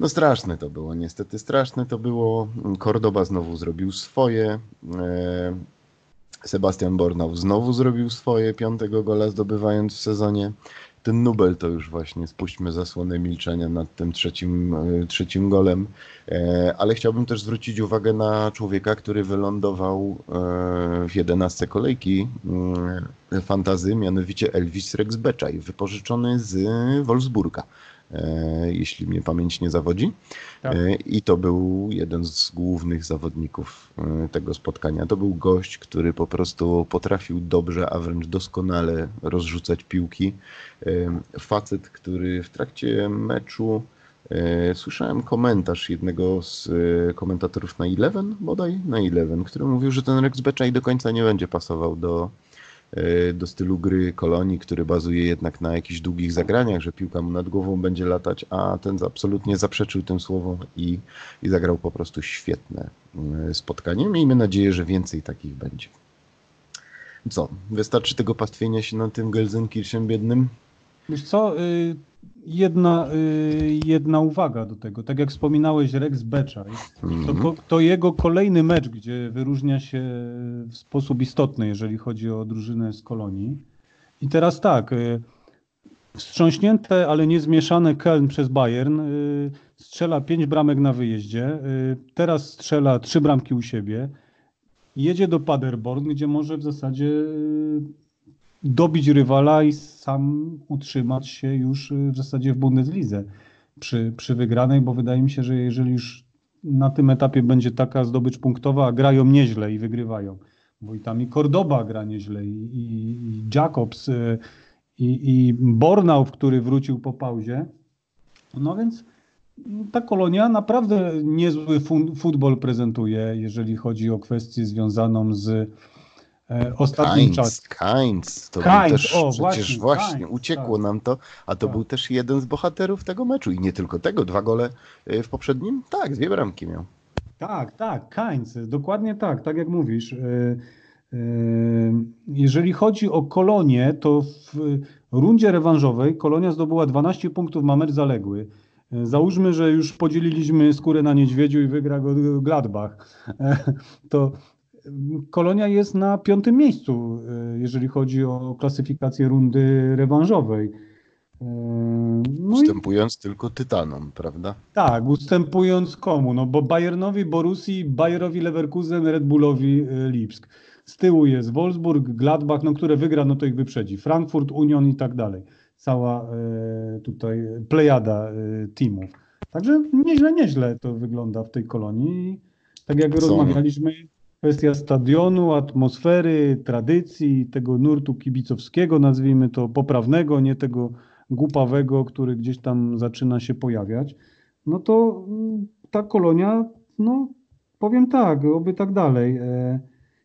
No straszne to było, niestety straszne to było. Cordoba znowu zrobił swoje. e, Sebastian Bornau znowu zrobił swoje, piątego gola zdobywając w sezonie. Ten Nubel to już właśnie spuśćmy zasłonę milczenia nad tym trzecim, e, trzecim golem. E, Ale chciałbym też zwrócić uwagę na człowieka, który wylądował e, w 11 kolejki mm, fantazy, mianowicie Elvis Rexbeczaj, wypożyczony z Wolfsburga, jeśli mnie pamięć nie zawodzi. Tak. E, I to był jeden z głównych zawodników e, tego spotkania. To był gość, który po prostu potrafił dobrze, a wręcz doskonale rozrzucać piłki. E, Facet, który w trakcie meczu e, słyszałem komentarz jednego z e, komentatorów na Eleven, bodaj na Eleven, który mówił, że ten Rex Beczaj do końca nie będzie pasował do, e, do stylu gry Kolonii, który bazuje jednak na jakichś długich zagraniach, że piłka mu nad głową będzie latać, a ten absolutnie zaprzeczył tym słowom i, i zagrał po prostu świetne e, spotkanie. Miejmy nadzieję, że więcej takich będzie. Co, wystarczy tego pastwienia się na tym Gelsenkirchen biednym? Wiesz co, y, jedna, y, jedna uwaga do tego. Tak jak wspominałeś Rex Beczaj, to, Mhm. to jego kolejny mecz, gdzie wyróżnia się w sposób istotny, jeżeli chodzi o drużynę z Kolonii. I teraz tak, y, wstrząśnięte, ale nie zmieszane Köln przez Bayern y, strzela pięć bramek na wyjeździe, teraz strzela trzy bramki u siebie, jedzie do Paderborn, gdzie może w zasadzie dobić rywala i sam utrzymać się już y, w zasadzie w Bundeslidze przy, przy wygranej, bo wydaje mi się, że jeżeli już na tym etapie będzie taka zdobycz punktowa, a grają nieźle i wygrywają, bo i tam i Cordoba gra nieźle, i, i, i Jacobs, y, i, i Bornau, który wrócił po pauzie. No więc ta kolonia naprawdę niezły futbol prezentuje, jeżeli chodzi o kwestię związaną z ostatnim Kainz, czasem. Kainz, to Kainz, też, o, przecież właśnie, właśnie, Kainz, uciekło tak. nam to, a to Tak. był też jeden z bohaterów tego meczu i nie tylko tego, dwa gole y, w poprzednim, tak, dwie bramki miał. Tak, tak, Kainz, dokładnie tak, tak jak mówisz. E, e, Jeżeli chodzi o Kolonię, to w rundzie rewanżowej Kolonia zdobyła 12 punktów, ma mecz zaległy. E, Załóżmy, że już podzieliliśmy skórę na niedźwiedziu i wygra go Gladbach. E, To Kolonia jest na piątym miejscu, e, jeżeli chodzi o klasyfikację rundy rewanżowej. E, No i Ustępując tylko Tytanom, prawda? tak, ustępując komu? No bo Bayernowi, Borussii, Bayerowi Leverkusen, Red Bullowi y, Lipsk. Z tyłu jest Wolfsburg, Gladbach, no które wygra, no to ich wyprzedzi. Frankfurt, Union i tak dalej. Cała e, tutaj plejada e, teamów. Także nieźle, nieźle to wygląda w tej kolonii. Tak jak Są- rozmawialiśmy, kwestia stadionu, atmosfery, tradycji, tego nurtu kibicowskiego, nazwijmy to poprawnego, nie tego głupawego, który gdzieś tam zaczyna się pojawiać, no to mm, ta kolonia, no powiem tak, oby tak dalej, e,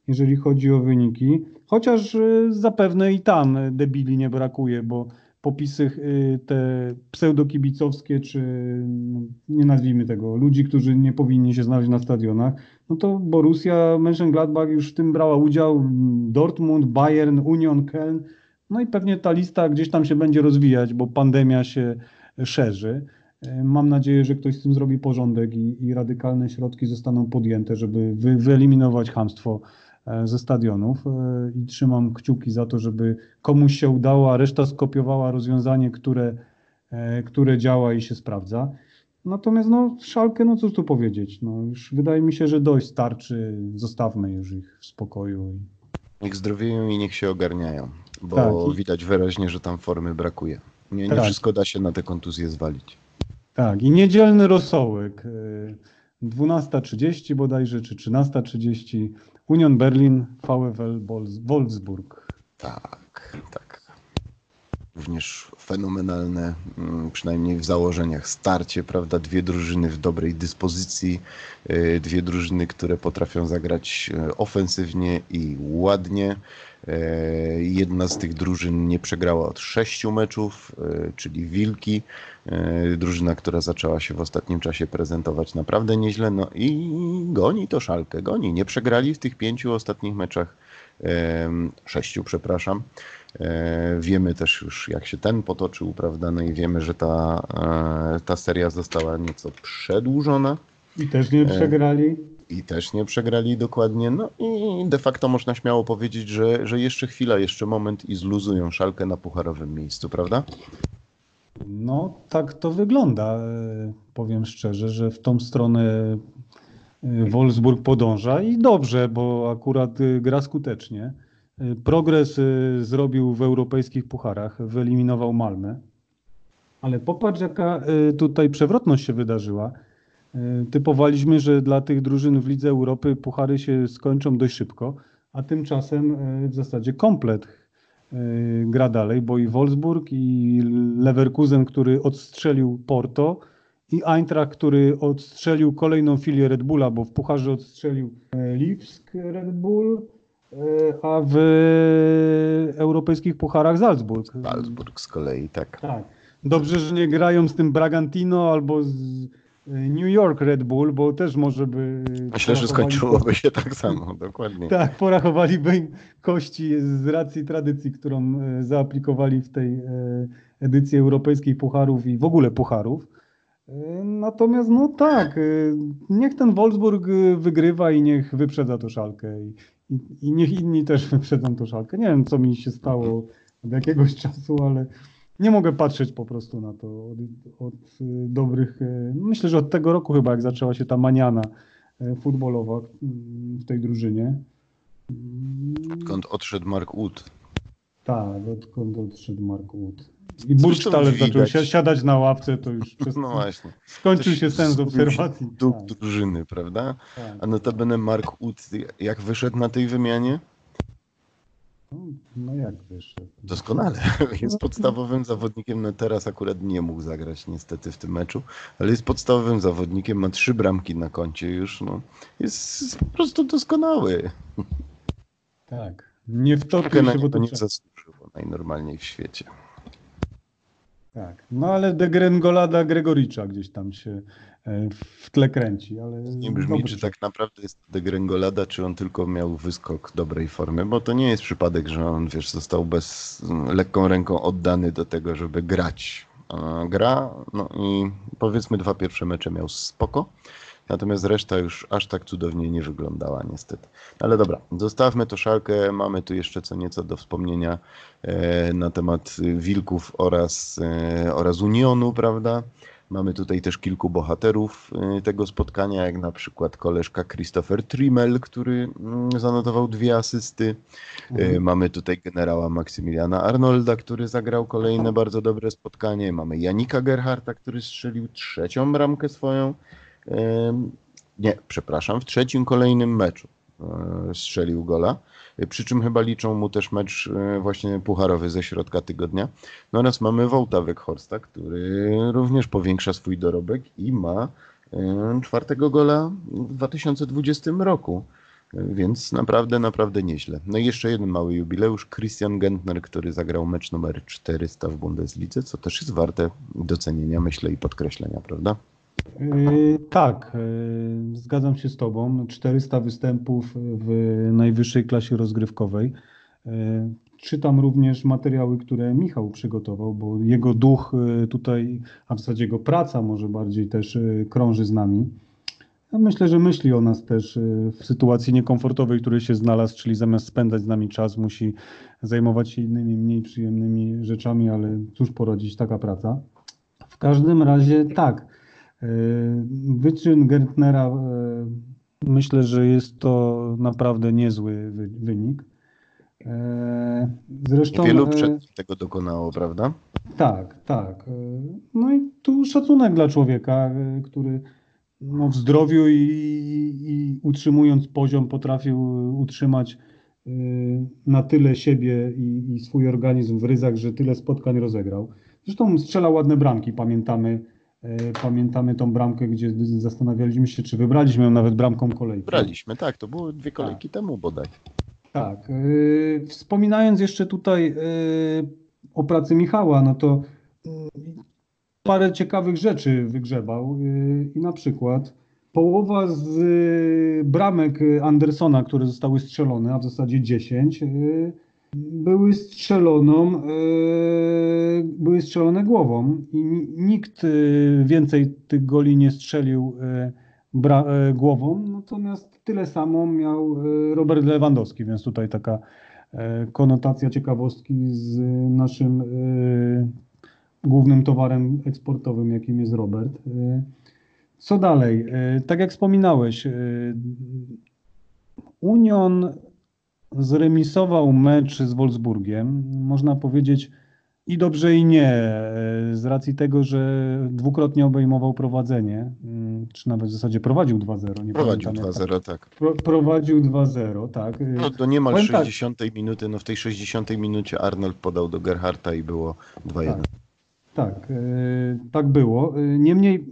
jeżeli chodzi o wyniki. Chociaż e, zapewne i tam debili nie brakuje, bo popisy e, te pseudokibicowskie, czy no, nie nazwijmy tego, ludzi, którzy nie powinni się znaleźć na stadionach, no to Borussia Mönchengladbach już w tym brała udział, Dortmund, Bayern, Union, Köln, no i pewnie ta lista gdzieś tam się będzie rozwijać, bo pandemia się szerzy. E, Mam nadzieję, że ktoś z tym zrobi porządek i, i radykalne środki zostaną podjęte, żeby wy, wyeliminować hamstwo e, ze stadionów. E, I trzymam kciuki za to, żeby komuś się udało, a reszta skopiowała rozwiązanie, które, które działa i się sprawdza. Natomiast no, szalkę, no cóż tu powiedzieć. No, już wydaje mi się, że dość starczy. Zostawmy już ich w spokoju. i- Niech zdrowieją i niech się ogarniają, bo Tak, widać wyraźnie, że tam formy brakuje. Nie, nie Tak. wszystko da się na te kontuzje zwalić. Tak, i niedzielny rosołek. y, 12.30 bodajże, czy 13.30. Union Berlin, VfL Wolfs- Wolfsburg. Tak, tak. Również fenomenalne, mm, przynajmniej w założeniach, starcie, prawda? Dwie drużyny w dobrej dyspozycji, y, dwie drużyny, które potrafią zagrać y, ofensywnie i ładnie. Y, jedna z tych drużyn nie przegrała od sześciu meczów, czyli Wilki. Drużyna, która zaczęła się w ostatnim czasie prezentować naprawdę nieźle. No i goni to szalkę, goni. Nie przegrali w tych pięciu ostatnich meczach, sześciu, przepraszam. E, wiemy też już, jak się ten potoczył, prawda? No i wiemy, że ta, e, ta seria została nieco przedłużona. I też nie przegrali. I też nie przegrali dokładnie. No i de facto można śmiało powiedzieć, że, że jeszcze chwila, jeszcze moment i zluzują szalkę na pucharowym miejscu, prawda? No, tak to wygląda. E, powiem szczerze, że w tą stronę Wolfsburg podąża i dobrze, bo akurat gra skutecznie. Progres y, zrobił w europejskich pucharach, wyeliminował Malmę. Ale popatrz, jaka y, tutaj przewrotność się wydarzyła. Y, typowaliśmy, że dla tych drużyn w Lidze Europy puchary się skończą dość szybko, a tymczasem w zasadzie komplet gra dalej, bo i Wolfsburg, i Leverkusen, który odstrzelił Porto, i Eintracht, który odstrzelił kolejną filię Red Bulla, bo w pucharze odstrzelił Lipsk Red Bull, a w europejskich pucharach Salzburg. Salzburg z kolei, tak. tak. Dobrze, że nie grają z tym Bragantino albo z e, New York Red Bull, bo też może by. Myślę, że skończyłoby się tak samo, dokładnie. Tak, porachowaliby im kości z racji tradycji, którą e, zaaplikowali w tej edycji europejskiej pucharów i w ogóle pucharów. Natomiast no tak, niech ten Wolfsburg wygrywa i niech wyprzedza to szalkę. I, i, niech inni też wyprzedzą tą szalkę. Nie wiem, co mi się stało od jakiegoś czasu, ale nie mogę patrzeć po prostu na to od, od dobrych. E, myślę, że od tego roku chyba, jak zaczęła się ta maniana e, futbolowa mm, w tej drużynie. Odkąd odszedł Mark Wood. Tak, odkąd odszedł Mark Wood. I Burgstaller zaczął si siadać na ławce, to już przez... no właśnie. skończył się sens obserwacji. Duch tak. drużyny, prawda? Tak. A notabene Mark Wood, jak wyszedł na tej wymianie? No, no jak wyszedł? Doskonale. Jest podstawowym zawodnikiem, no teraz akurat nie mógł zagrać niestety w tym meczu, ale jest podstawowym zawodnikiem, ma trzy bramki na koncie już, no. Jest po prostu doskonały. Tak. Nie wtopił się, bo to nie zasłużyło najnormalniej w świecie. Tak, no ale Degrengolada Gregoricza gdzieś tam się e, w tle kręci, ale... Nie brzmi, czy tak naprawdę jest Degrengolada, czy on tylko miał wyskok dobrej formy, bo to nie jest przypadek, że on, wiesz, został bez, lekką ręką oddany do tego, żeby grać. Gra, no i powiedzmy dwa pierwsze mecze miał spoko, Natomiast reszta już aż tak cudownie nie wyglądała niestety. Ale dobra, zostawmy to szalkę. Mamy tu jeszcze co nieco do wspomnienia e, na temat Wilków oraz, e, oraz Unionu, prawda? Mamy tutaj też kilku bohaterów e, tego spotkania, jak na przykład koleżka Christopher Trimmel, który mm, zanotował dwie asysty. Mhm. Mamy tutaj generała Maksymiliana Arnolda, który zagrał kolejne bardzo dobre spotkanie. Mamy Janika Gerharta, który strzelił trzecią bramkę swoją. Nie, przepraszam, w trzecim kolejnym meczu e, strzelił gola. Przy czym chyba liczą mu też mecz e, właśnie pucharowy ze środka tygodnia. No oraz mamy Wołta Weghorsta, który również powiększa swój dorobek i ma e, czwartego gola w 2020 roku. Więc naprawdę, naprawdę nieźle. No i jeszcze jeden mały jubileusz. Christian Gentner, który zagrał mecz numer 400 w Bundeslidze, co też jest warte docenienia, myślę, i podkreślenia, prawda? Yy, tak, yy, zgadzam się z Tobą. 400 występów w najwyższej klasie rozgrywkowej. Yy, czytam również materiały, które Michał przygotował, bo jego duch tutaj, a w zasadzie jego praca może bardziej też krąży z nami. myślę, że myśli o nas też w sytuacji niekomfortowej, w której się znalazł, czyli zamiast spędzać z nami czas, musi zajmować się innymi, mniej przyjemnymi rzeczami, ale cóż poradzić, taka praca. W każdym razie tak. E, wyczyn Gertnera e, myślę, że jest to naprawdę niezły wynik. E, zresztą, Wielu przed tego dokonało, prawda? Tak, tak. No i tu szacunek dla człowieka, który no w zdrowiu i, i utrzymując poziom potrafił utrzymać na tyle siebie i, i swój organizm w ryzach, że tyle spotkań rozegrał. Zresztą strzela ładne bramki, pamiętamy, pamiętamy tą bramkę, gdzie zastanawialiśmy się, czy wybraliśmy ją nawet bramką kolejki. Wybraliśmy, tak, to było dwie kolejki tak. temu bodaj. Tak. Yy, wspominając jeszcze tutaj yy, o pracy Michała, no to yy, parę ciekawych rzeczy wygrzebał i na przykład połowa z bramek Andersona, które zostały strzelone, a w zasadzie 10, były strzeloną, były strzelone głową i nikt więcej tych goli nie strzelił głową, natomiast tyle samo miał e, Robert Lewandowski, więc tutaj taka e, konotacja ciekawostki z naszym e, głównym towarem eksportowym, jakim jest Robert. Co dalej? Tak jak wspominałeś, Union zremisował mecz z Wolfsburgiem. Można powiedzieć, i dobrze i nie, z racji tego, że dwukrotnie obejmował prowadzenie, mm, czy nawet w zasadzie prowadził 2-0. Nie prowadził 2-0, tak. Pro, prowadził 2-0, tak. No do niemal Powiem 60 tak. minuty, no w tej 60 minucie Arnold podał do Gerharta i było 2-1. Tak, tak, yy, tak było. E, niemniej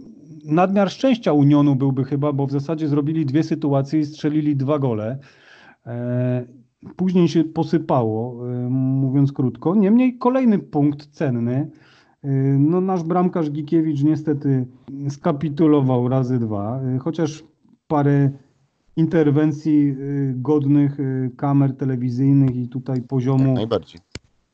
nadmiar szczęścia Unionu byłby chyba, bo w zasadzie zrobili dwie sytuacje i strzelili dwa gole. Później się posypało, y, mówiąc krótko. Niemniej kolejny punkt cenny. Y, no, nasz bramkarz Gikiewicz niestety skapitulował razy dwa, y, chociaż parę interwencji godnych kamer telewizyjnych i tutaj poziomu najbardziej.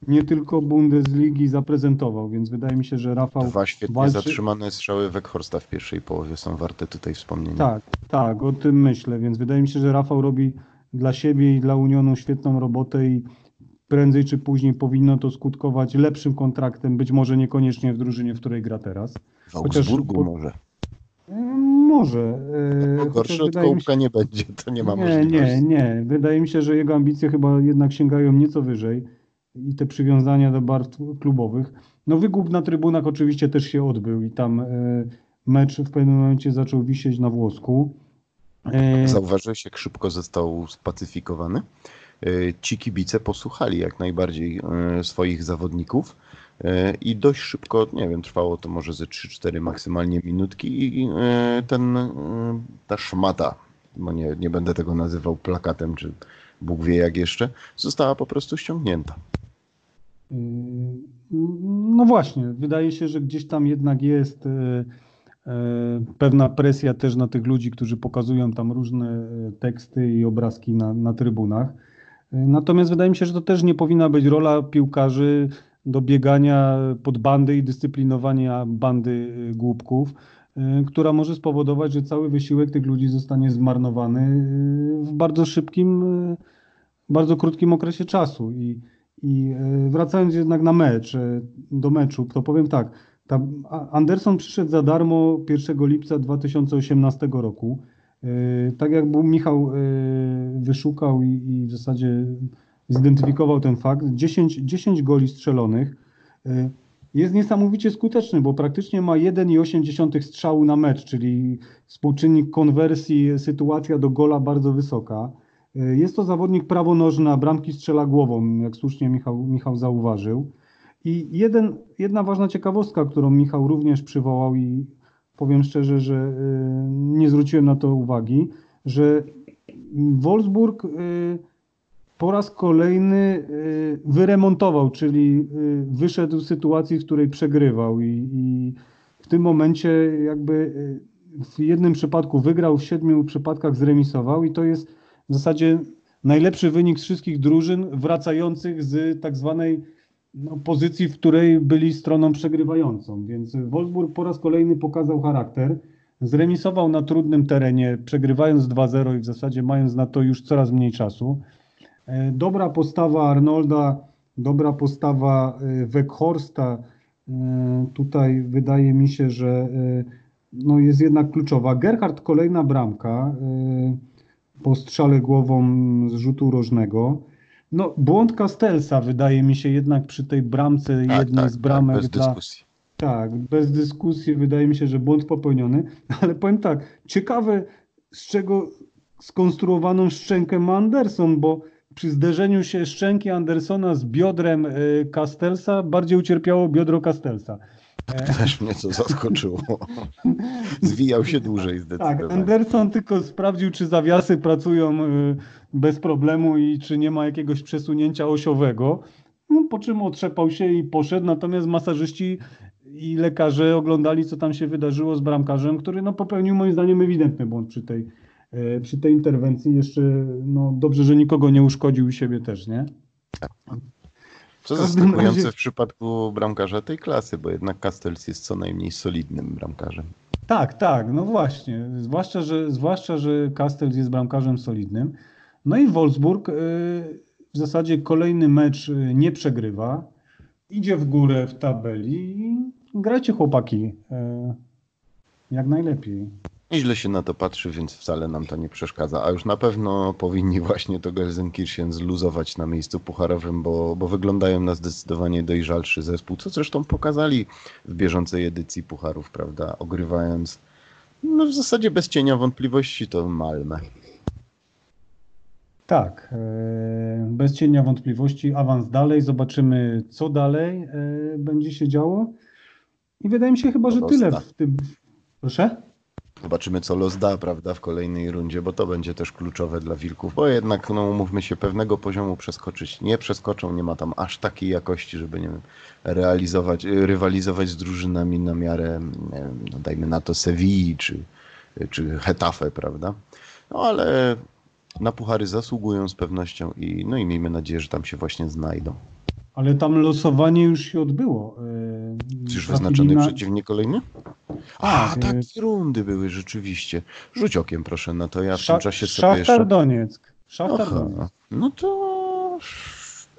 nie tylko Bundesligi zaprezentował, więc wydaje mi się, że Rafał Dwa świetnie walczy... zatrzymane strzały Weghorsta w pierwszej połowie są warte tutaj wspomnienia. Tak, tak, o tym myślę, więc wydaje mi się, że Rafał robi dla siebie i dla Unionu świetną robotę i prędzej czy później powinno to skutkować lepszym kontraktem, być może niekoniecznie w drużynie, w której gra teraz. W Augsburgu Chociaż, może. Może. No, gorszy od Kołpka się... nie będzie, to nie ma nie, możliwości. Nie, nie. Wydaje mi się, że jego ambicje chyba jednak sięgają nieco wyżej i te przywiązania do barw klubowych. No wygłup na trybunach oczywiście też się odbył i tam e, mecz w pewnym momencie zaczął wisieć na włosku. E, Zauważyłeś, jak szybko został spacyfikowany? E, ci kibice posłuchali jak najbardziej e, swoich zawodników i dość szybko, nie wiem, trwało to może ze 3-4 maksymalnie minutki i ten, ta szmata, bo nie, nie będę tego nazywał plakatem, czy Bóg wie jak jeszcze, została po prostu ściągnięta. No właśnie, wydaje się, że gdzieś tam jednak jest pewna presja też na tych ludzi, którzy pokazują tam różne e, teksty i obrazki na, na trybunach. E, natomiast wydaje mi się, że to też nie powinna być rola piłkarzy do biegania pod bandy i dyscyplinowania bandy głupków, która może spowodować, że cały wysiłek tych ludzi zostanie zmarnowany w bardzo szybkim, bardzo krótkim okresie czasu. I, i wracając jednak na mecz, do meczu, to powiem tak, Anderson przyszedł za darmo 1 lipca 2018 roku. E, tak jak Michał e, wyszukał i w zasadzie zidentyfikował ten fakt, 10, 10 goli strzelonych. E, jest niesamowicie skuteczny, bo praktycznie ma 1,8 strzału na mecz, czyli współczynnik konwersji, sytuacja do gola bardzo wysoka. Jest to zawodnik prawonożny, a bramki strzela głową, jak słusznie Michał, Michał zauważył. I jeden, jedna ważna ciekawostka, którą Michał również przywołał i powiem szczerze, że y, nie zwróciłem na to uwagi, że Wolfsburg y, po raz kolejny y, wyremontował, czyli wyszedł z sytuacji, w której przegrywał i, i w tym momencie jakby w jednym przypadku wygrał, w siedmiu przypadkach zremisował i to jest w zasadzie najlepszy wynik z wszystkich drużyn wracających z tak zwanej no, pozycji, w której byli stroną przegrywającą. Więc Wolfsburg po raz kolejny pokazał charakter. Zremisował na trudnym terenie, przegrywając 2-0 i w zasadzie mając na to już coraz mniej czasu. E, dobra postawa Arnolda, dobra postawa e, Weghorsta. E, tutaj wydaje mi się, że no jest jednak kluczowa. Gerhard kolejna bramka po strzale głową z rzutu rożnego. No, błąd Castelsa wydaje mi się jednak przy tej bramce, tak, jednej tak, z tak, bramek tak, bez dla... dyskusji. Tak, bez dyskusji wydaje mi się, że błąd popełniony, ale powiem tak, ciekawe z czego skonstruowaną szczękę ma Anderson, bo przy zderzeniu się szczęki Andersona z biodrem Castelsa bardziej ucierpiało biodro Castelsa. Też mnie to zaskoczyło. Zwijał się dłużej zdecydowanie. Tak, Anderson tylko sprawdził, czy zawiasy pracują bez problemu i czy nie ma jakiegoś przesunięcia osiowego. No, po czym otrzepał się i poszedł, natomiast masażyści i lekarze oglądali, co tam się wydarzyło z bramkarzem, który no, popełnił moim zdaniem ewidentny błąd przy tej, e, przy tej interwencji. Jeszcze no, dobrze, że nikogo nie uszkodził i siebie też, nie? Co zaskakujące w przypadku bramkarza tej klasy, bo jednak Castells jest co najmniej solidnym bramkarzem. Tak, tak, no właśnie. Zwłaszcza, że, zwłaszcza, że Castells jest bramkarzem solidnym. No i Wolfsburg y, w zasadzie kolejny mecz y, nie przegrywa. Idzie w górę w tabeli i grajcie chłopaki y, jak najlepiej. Nieźle się na to patrzy, więc wcale nam to nie przeszkadza. A już na pewno powinni właśnie to Gelsenkirchen zluzować na miejscu pucharowym, bo, bo wyglądają na zdecydowanie dojrzalszy zespół, co zresztą pokazali w bieżącej edycji pucharów, prawda? Ogrywając no w zasadzie bez cienia wątpliwości to Malmę. Tak, e, bez cienia wątpliwości awans dalej, zobaczymy co dalej e, będzie się działo i wydaje mi się chyba, że tyle w tym... Proszę? Zobaczymy, co los da, prawda, w kolejnej rundzie, bo to będzie też kluczowe dla Wilków, bo jednak, no umówmy się, pewnego poziomu przeskoczyć nie przeskoczą, nie ma tam aż takiej jakości, żeby, nie wiem, realizować, rywalizować z drużynami na miarę, wiem, no dajmy na to Sewilli czy, czy Hetafe, prawda, no ale na puchary zasługują z pewnością i, no i miejmy nadzieję, że tam się właśnie znajdą. Ale tam losowanie już się odbyło. Czy już wyznaczony na... przeciwnik kolejny? A, tak, takie y... rundy były rzeczywiście. Rzuć okiem proszę na to, ja w tym czasie sobie Szachtar jeszcze... Donieck. Szachtar Donieck. No to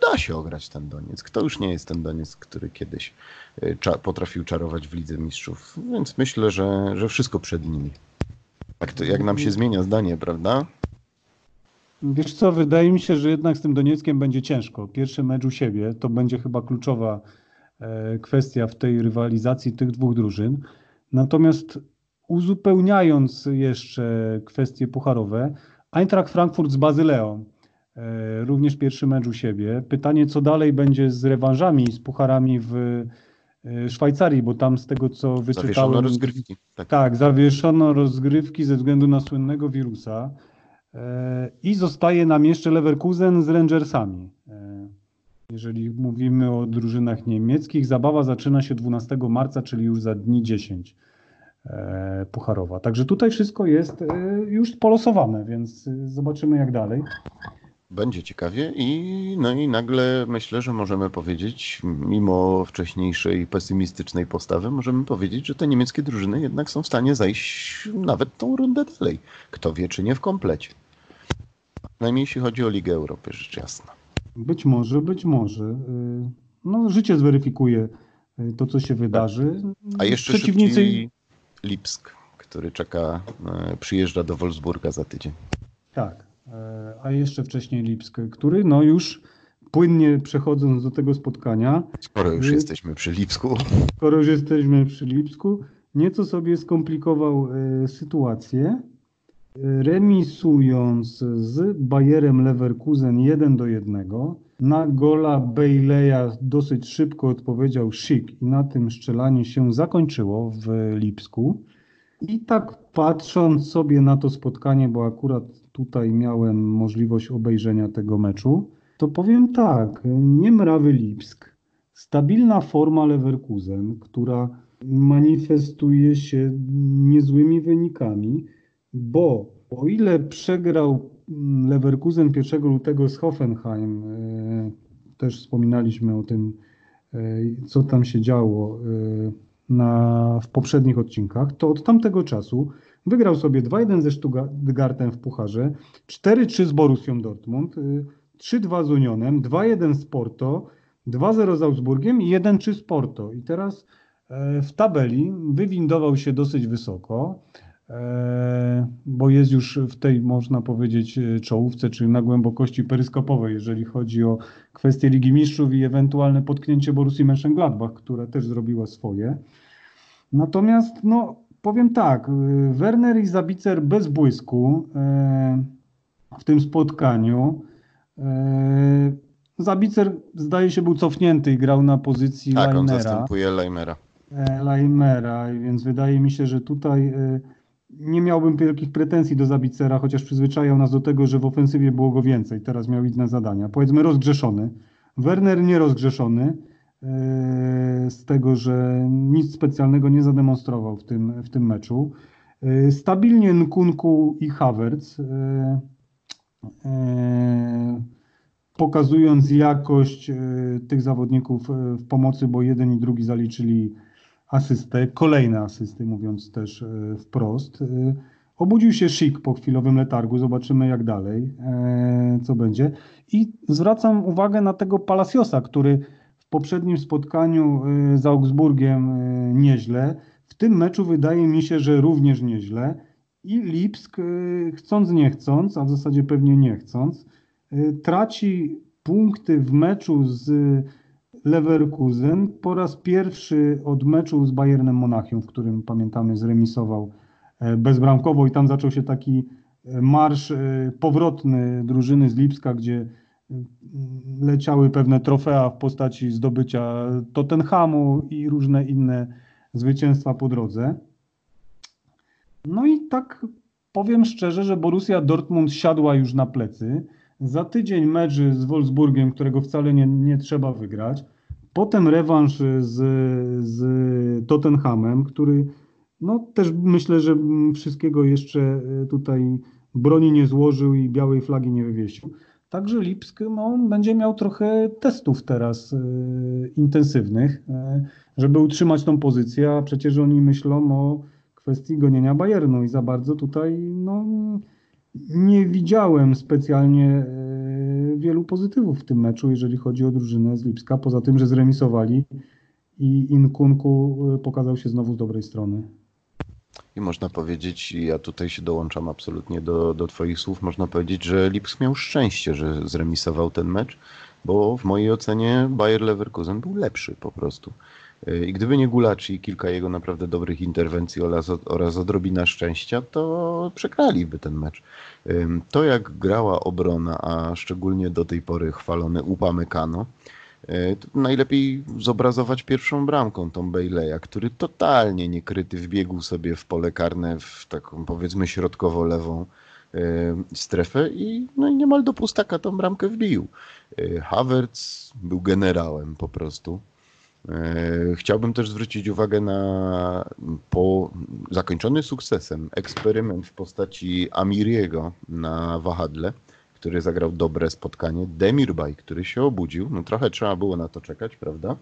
da się ograć ten Donieck. To już nie jest ten Donieck, który kiedyś y, cza potrafił czarować w Lidze Mistrzów, więc myślę, że, że wszystko przed nimi. Jak, to, jak nam się zmienia zdanie, prawda? Wiesz co, wydaje mi się, że jednak z tym Donieckiem będzie ciężko. Pierwszy mecz u siebie to będzie chyba kluczowa e, kwestia w tej rywalizacji tych dwóch drużyn. Natomiast uzupełniając jeszcze kwestie pucharowe, Eintracht Frankfurt z Bazyleą. E, również pierwszy mecz u siebie. Pytanie, co dalej będzie z rewanżami, z pucharami w e, Szwajcarii, bo tam z tego co wyczytałem... Zawieszono rozgrywki. Tak. tak, zawieszono rozgrywki ze względu na słynnego wirusa. I zostaje nam jeszcze Leverkusen z Rangersami. E, jeżeli mówimy o drużynach niemieckich, zabawa zaczyna się 12 marca, czyli już za dni 10 e, pucharowa. Także tutaj wszystko jest e, już polosowane, więc zobaczymy jak dalej. Będzie ciekawie i no i nagle myślę, że możemy powiedzieć, mimo wcześniejszej pesymistycznej postawy, możemy powiedzieć, że te niemieckie drużyny jednak są w stanie zajść nawet tą rundę dalej. Kto wie, czy nie w komplecie. Najmniej jeśli chodzi o Ligę Europy, rzecz jasna. Być może, być może. Y, no, życie zweryfikuje y, to, co się wydarzy. A jeszcze Przeciwnicy... Lipsk, który czeka, y, przyjeżdża do Wolfsburga za tydzień. Tak, a jeszcze wcześniej Lipsk, który no już płynnie przechodząc do tego spotkania. Skoro już jesteśmy przy Lipsku. Skoro już jesteśmy przy Lipsku, nieco sobie skomplikował sytuację remisując z Bayerem Leverkusen 1 do 1. Na gola Bejleja dosyć szybko odpowiedział Szyk i na tym strzelanie się zakończyło w Lipsku. I tak patrząc sobie na to spotkanie, bo akurat tutaj miałem możliwość obejrzenia tego meczu, to powiem tak, nie mrawy Lipsk, stabilna forma Leverkusen, która manifestuje się niezłymi wynikami, bo o ile przegrał Leverkusen 1 lutego z Hoffenheim, e, też wspominaliśmy o tym, e, co tam się działo e, na, w poprzednich odcinkach, to od tamtego czasu wygrał sobie 2-1 ze Stuttgartem w Pucharze, 4-3 z Borussią Dortmund, 3-2 z Unionem, 2-1 z Porto, 2-0 z Augsburgiem i 1-3 z Porto. I teraz w tabeli wywindował się dosyć wysoko. E, bo jest już w tej, można powiedzieć, e, czołówce, czyli na głębokości peryskopowej, jeżeli chodzi o kwestie Ligi Mistrzów i ewentualne potknięcie Borussii Mönchengladbach, która też zrobiła swoje. Natomiast, no, powiem tak, e, Werner i Zabicer bez błysku w tym spotkaniu. E, Zabicer zdaje się był cofnięty i grał na pozycji Tak, on Leimera. zastępuje Leimera. E, Leimera, więc wydaje mi się, że tutaj nie miałbym wielkich pretensji do Zabicera, chociaż przyzwyczajał nas do tego, że w ofensywie było go więcej. Teraz miał inne zadania. Powiedzmy rozgrzeszony. Werner nie rozgrzeszony z tego, że nic specjalnego nie zademonstrował w tym, w tym meczu. E, Stabilnie Nkunku i Havertz. e, e, pokazując jakość e, tych zawodników e, w pomocy, bo jeden i drugi zaliczyli asystę, kolejne asysty, mówiąc też e, wprost. E, Obudził się Szyk po chwilowym letargu, zobaczymy jak dalej, e, co będzie. I zwracam uwagę na tego Palaciosa, który w poprzednim spotkaniu e, z Augsburgiem e, nieźle, w tym meczu wydaje mi się, że również nieźle. I Lipsk, e, chcąc nie chcąc, a w zasadzie pewnie nie chcąc, traci punkty w meczu z Leverkusen po raz pierwszy od meczu z Bayernem Monachium, w którym pamiętamy zremisował e, bezbramkowo i tam zaczął się taki e, marsz e, powrotny drużyny z Lipska, gdzie leciały pewne trofea w postaci zdobycia Tottenhamu i różne inne zwycięstwa po drodze. No i tak powiem szczerze, że Borussia Dortmund siadła już na plecy. Za tydzień mecz z Wolfsburgiem, którego wcale nie, nie trzeba wygrać. Potem rewanż z, z Tottenhamem, który no też myślę, że wszystkiego jeszcze tutaj broni nie złożył i białej flagi nie wywiesił. Także Lipsk no, będzie miał trochę testów teraz e, intensywnych, e, żeby utrzymać tą pozycję, a przecież oni myślą o kwestii gonienia Bayernu i za bardzo tutaj no, nie widziałem specjalnie e, wielu pozytywów w tym meczu, jeżeli chodzi o drużynę z Lipska, poza tym, że zremisowali i Inkunku e, pokazał się znowu z dobrej strony. I można powiedzieć, ja tutaj się dołączam absolutnie do, do Twoich słów, można powiedzieć, że Lipsk miał szczęście, że zremisował ten mecz, bo w mojej ocenie Bayer Leverkusen był lepszy po prostu. I gdyby nie Gulaci i kilka jego naprawdę dobrych interwencji oraz, oraz odrobina szczęścia, to przegraliby ten mecz. To jak grała obrona, a szczególnie do tej pory chwalony Upamecano, najlepiej zobrazować pierwszą bramką tą Bejleja, który totalnie niekryty wbiegł sobie w pole karne w taką powiedzmy środkowo-lewą y, strefę i, no i niemal do pustaka tą bramkę wbił. Y, Havertz był generałem po prostu. E, Chciałbym też zwrócić uwagę na po zakończony sukcesem eksperyment w postaci Amiriego na wahadle, który zagrał dobre spotkanie. Demirbay, który się obudził. No trochę trzeba było na to czekać, prawda?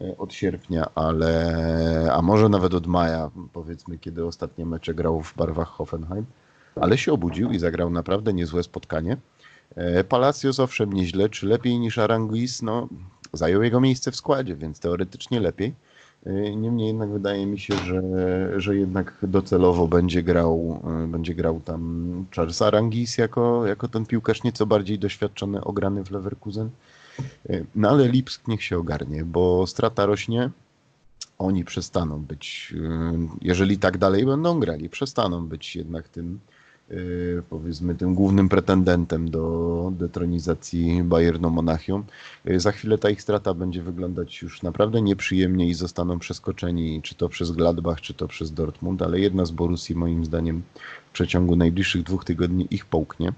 E, Od sierpnia, ale a może nawet od maja, powiedzmy, kiedy ostatnie mecze grał w barwach Hoffenheim, ale się obudził i zagrał naprawdę niezłe spotkanie. E, Palacios owszem nieźle, czy lepiej niż Aranguiz? No, zajął jego miejsce w składzie, więc teoretycznie lepiej. Y, Niemniej jednak wydaje mi się, że, że jednak docelowo będzie grał, y, będzie grał tam Charles Arangis jako, jako ten piłkarz nieco bardziej doświadczony, ograny w Leverkusen. Y, No ale Lipsk niech się ogarnie, bo strata rośnie. Oni przestaną być, jeżeli tak dalej będą grali, przestaną być jednak tym, powiedzmy, tym głównym pretendentem do detronizacji Bayernu Monachium. Za chwilę ta ich strata będzie wyglądać już naprawdę nieprzyjemnie i zostaną przeskoczeni, czy to przez Gladbach, czy to przez Dortmund, ale jedna z Borussii moim zdaniem w przeciągu najbliższych dwóch tygodni ich połknie.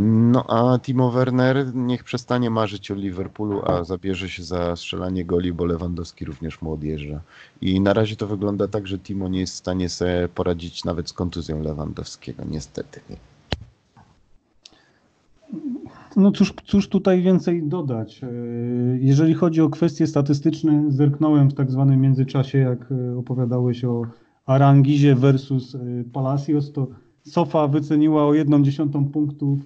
No a Timo Werner niech przestanie marzyć o Liverpoolu, a zabierze się za strzelanie goli, bo Lewandowski również mu odjeżdża. I na razie to wygląda tak, że Timo nie jest w stanie sobie poradzić nawet z kontuzją Lewandowskiego, niestety. No cóż, cóż tutaj więcej dodać? E, Jeżeli chodzi o kwestie statystyczne, zerknąłem w tak zwanym międzyczasie, jak e, opowiadałeś o Arangizie versus e, Palacios, to Sofa wyceniła o jedną dziesiątą punktów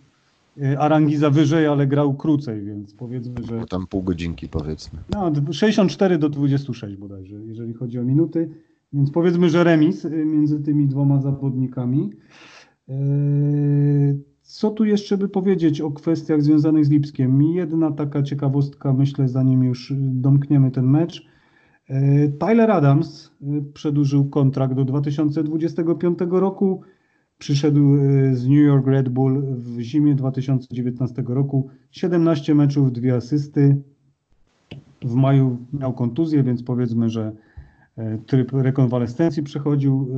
e, Arangiza wyżej, ale grał krócej, więc powiedzmy, że Bo tam pół godzinki powiedzmy. no, 64 do 26 bodajże, jeżeli chodzi o minuty. Więc powiedzmy, że remis y, między tymi dwoma zawodnikami. Eee, Co tu jeszcze by powiedzieć o kwestiach związanych z Lipskiem? Jedna taka ciekawostka, myślę, zanim już domkniemy ten mecz. Tyler Adams przedłużył kontrakt do 2025 roku. Przyszedł e, z New York Red Bull w zimie 2019 roku. 17 meczów, dwie asysty. W maju miał kontuzję, więc powiedzmy, że e, tryb rekonwalescencji przechodził e,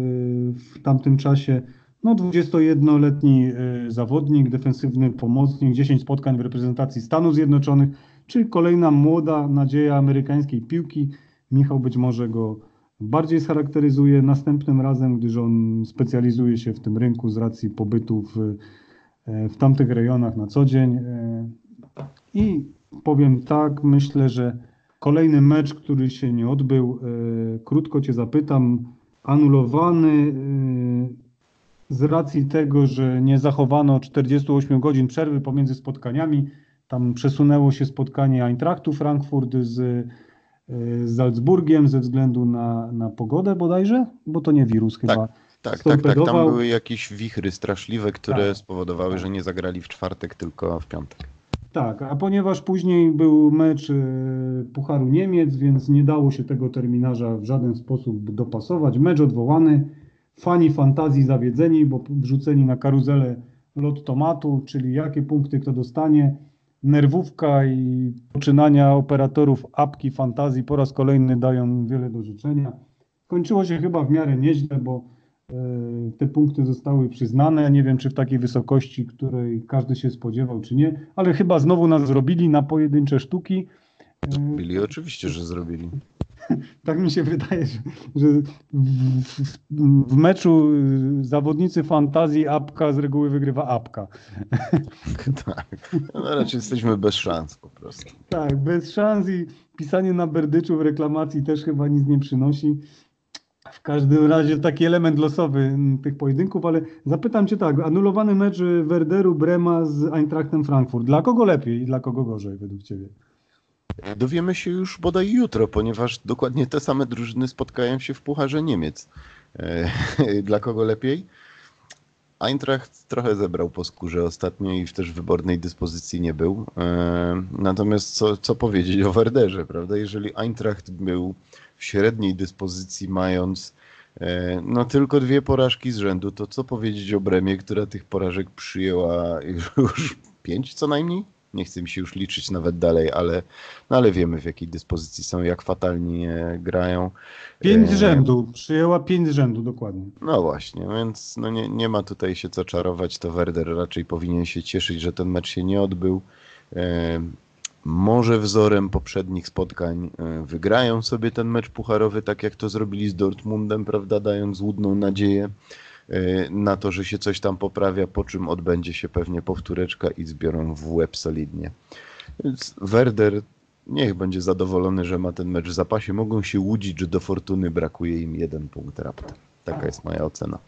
w tamtym czasie. No, 21-letni zawodnik, defensywny pomocnik, 10 spotkań w reprezentacji Stanów Zjednoczonych, czyli kolejna młoda nadzieja amerykańskiej piłki. Michał być może go bardziej scharakteryzuje następnym razem, gdyż on specjalizuje się w tym rynku z racji pobytu w, w tamtych rejonach na co dzień. I powiem tak, myślę, że kolejny mecz, który się nie odbył, krótko Cię zapytam, anulowany z racji tego, że nie zachowano 48 godzin przerwy pomiędzy spotkaniami. Tam przesunęło się spotkanie Eintrachtu Frankfurt z z Salzburgiem ze względu na, na pogodę bodajże, bo to nie wirus chyba. Tak, tak, tak, tak. Tam były jakieś wichry straszliwe, które tak, spowodowały, tak. że nie zagrali w czwartek, tylko w piątek. Tak, a ponieważ później był mecz e, Pucharu Niemiec, więc nie dało się tego terminarza w żaden sposób dopasować. Mecz odwołany, fani fantazji zawiedzeni, bo wrzuceni na karuzelę lot tomatu, czyli jakie punkty kto dostanie nerwówka i poczynania operatorów apki fantazji po raz kolejny dają wiele do życzenia. Kończyło się chyba w miarę nieźle, bo e, te punkty zostały przyznane. Nie wiem, czy w takiej wysokości, której każdy się spodziewał, czy nie, ale chyba znowu nas zrobili na pojedyncze sztuki. Zrobili, oczywiście, że zrobili. Tak mi się wydaje, że, że w, w, w, meczu zawodnicy fantazji apka z reguły wygrywa apka. tak. No raczej jesteśmy bez szans po prostu. Tak, bez szans i pisanie na berdyczu w reklamacji też chyba nic nie przynosi. W każdym razie taki element losowy tych pojedynków, ale zapytam Cię tak, anulowany mecz Werderu Brema z Eintrachtem Frankfurt. Dla kogo lepiej i dla kogo gorzej według Ciebie? Dowiemy się już bodaj jutro, ponieważ dokładnie te same drużyny spotkają się w Pucharze Niemiec. E, dla kogo lepiej? Eintracht trochę zebrał po skórze ostatnio i też w wybornej dyspozycji nie był. E, natomiast co, co powiedzieć o Werderze, prawda? Jeżeli Eintracht był w średniej dyspozycji, mając e, no tylko dwie porażki z rzędu, to co powiedzieć o Bremie, która tych porażek przyjęła już pięć co najmniej? Nie chcę mi się już liczyć nawet dalej, ale, no ale wiemy w jakiej dyspozycji są, jak fatalnie grają. Pięć e, rzędu, przyjęła pięć rzędu, dokładnie. No właśnie, więc no nie, nie ma tutaj się co czarować, to Werder raczej powinien się cieszyć, że ten mecz się nie odbył. E, może wzorem poprzednich spotkań e, wygrają sobie ten mecz pucharowy, tak jak to zrobili z Dortmundem, prawda, dając złudną nadzieję na to, że się coś tam poprawia, po czym odbędzie się pewnie powtóreczka i zbiorą w łeb solidnie. Więc Werder niech będzie zadowolony, że ma ten mecz w zapasie. Mogą się łudzić, że do fortuny brakuje im jeden punkt raptem. Taka jest moja ocena.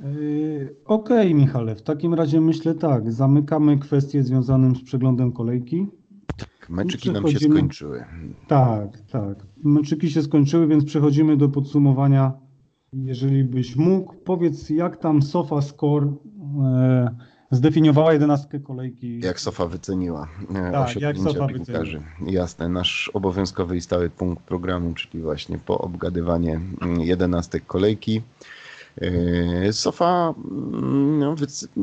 Yy, Okej, okay, Michale, w takim razie myślę tak. Zamykamy kwestię związaną z przeglądem kolejki. Tak, meczyki nam się skończyły. Tak, tak. Meczyki się skończyły, więc przechodzimy do podsumowania jeżeli byś mógł, powiedz jak tam Sofa Score e, zdefiniowała jedenastkę kolejki. Jak Sofa wyceniła e, tak, jak Sofa piłkarzy. Wyceniła. Jasne, nasz obowiązkowy i stały punkt programu, czyli właśnie po obgadywanie mm, jedenastek kolejki. E, Sofa, mm, no,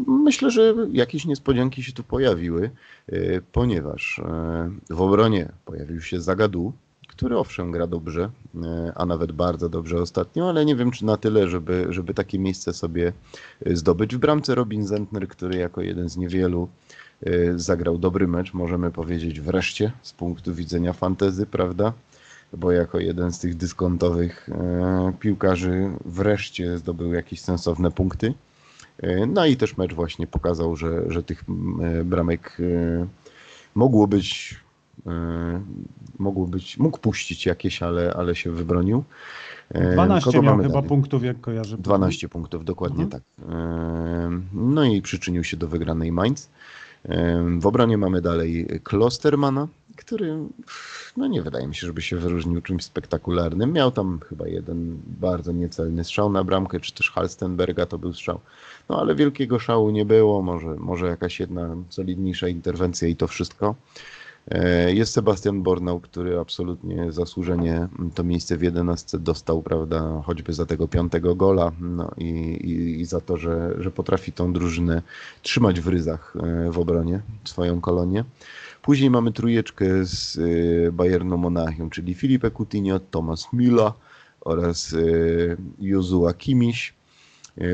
myślę, że jakieś niespodzianki się tu pojawiły, ponieważ w obronie pojawił się Zagadu, który owszem gra dobrze, e, a nawet bardzo dobrze ostatnio, ale nie wiem czy na tyle, żeby, żeby takie miejsce sobie e, zdobyć. W bramce Robin Zentner, który jako jeden z niewielu e, zagrał dobry mecz, możemy powiedzieć wreszcie z punktu widzenia fantezy, prawda? Bo jako jeden z tych dyskontowych piłkarzy wreszcie zdobył jakieś sensowne punkty. No i też mecz właśnie pokazał, że, że tych bramek mogło być E, mogło być, mógł puścić jakieś, ale, ale się wybronił. 12 e, miał chyba dalej? punktów, jak kojarzę. 12 punktów, dokładnie mhm. tak. E, no i przyczynił się do wygranej Mainz. W obronie mamy dalej Klostermana, który no nie wydaje mi się, żeby się wyróżnił czymś spektakularnym. Miał tam chyba jeden bardzo niecelny strzał na bramkę, czy też Halstenberga to był strzał. No ale wielkiego szału nie było, może, może jakaś jedna solidniejsza interwencja i to wszystko. E, jest Sebastian Bornau, który absolutnie zasłużenie to miejsce w 11 dostał, prawda, choćby za tego piątego gola no i, i, i za to, że, że potrafi tą drużynę trzymać w ryzach e, w obronie, swoją kolonię. Później mamy trójeczkę z e, Bayernu Monachium, czyli Filipe Coutinho, Thomas Müller oraz Jozua Kimiś.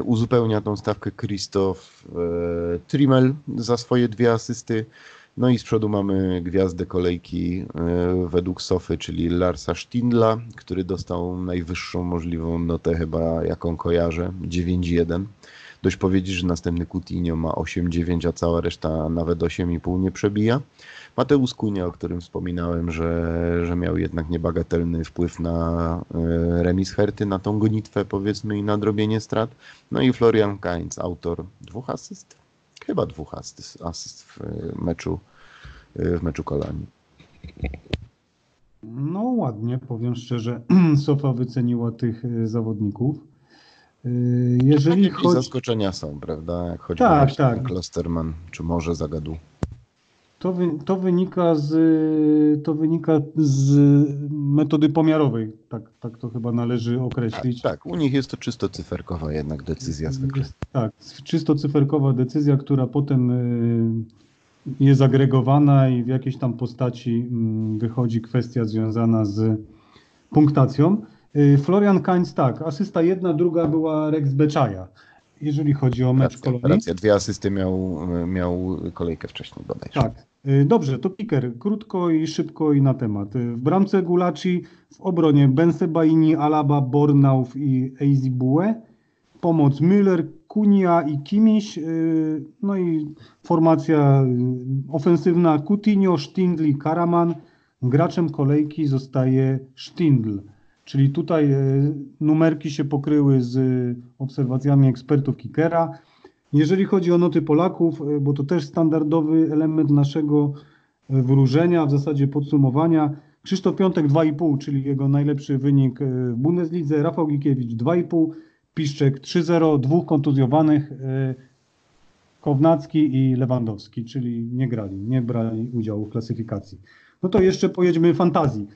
Uzupełnia tą stawkę Krzysztof Trimmel za swoje dwie asysty. No i z przodu mamy gwiazdę kolejki e, według Sofy, czyli Larsa Stindla, który dostał najwyższą możliwą notę chyba jaką kojarzę, 9,1. Dość powiedzieć, że następny Coutinho ma 8,9, a cała reszta nawet 8,5 nie przebija. Mateusz Kunia, o którym wspominałem, że, że miał jednak niebagatelny wpływ na e, remis Herty, na tą gonitwę powiedzmy i na drobienie strat. No i Florian Kainz, autor dwóch asyst chyba dwóch asyst, asyst w meczu w meczu Kolonii. No ładnie, powiem szczerze, Sofa wyceniła tych e, zawodników. Jeżeli chodzi... zaskoczenia są, prawda? Jak chodzi tak, o tak. Klosterman, czy może zagadu. To, wy, to, wynika z, to wynika z metody pomiarowej, tak, tak to chyba należy określić. Tak, tak, u nich jest to czysto cyferkowa jednak decyzja zwykle. tak, czysto cyferkowa decyzja, która potem y, jest agregowana i w jakiejś tam postaci mm, wychodzi kwestia związana z punktacją. Y, Florian Kainz tak, asysta jedna, druga była Rex Beczaja jeżeli chodzi o mecz racja, Kolonii. Racja, dwie asysty miał, miał kolejkę wcześniej bodajże. Tak. Y, dobrze, to piker. Krótko i szybko i na temat. Y, w bramce Gulaci, w obronie Bensebaini, Alaba, Bornauf i Eizibue. Pomoc Müller, Kunia i Kimiś. Y, no i formacja ofensywna Coutinho, Stindl i Karaman. Graczem kolejki zostaje Stindl. Czyli tutaj e, numerki się pokryły z obserwacjami ekspertów Kikera. Jeżeli chodzi o noty Polaków, e, bo to też standardowy element naszego e, wróżenia, w zasadzie podsumowania. Krzysztof Piątek 2,5, czyli jego najlepszy wynik w Bundeslidze. Rafał Gikiewicz 2,5, Piszczek 3,0, dwóch kontuzjowanych, Kownacki i Lewandowski, czyli nie grali, nie brali udziału w klasyfikacji. No to jeszcze pojedźmy fantazji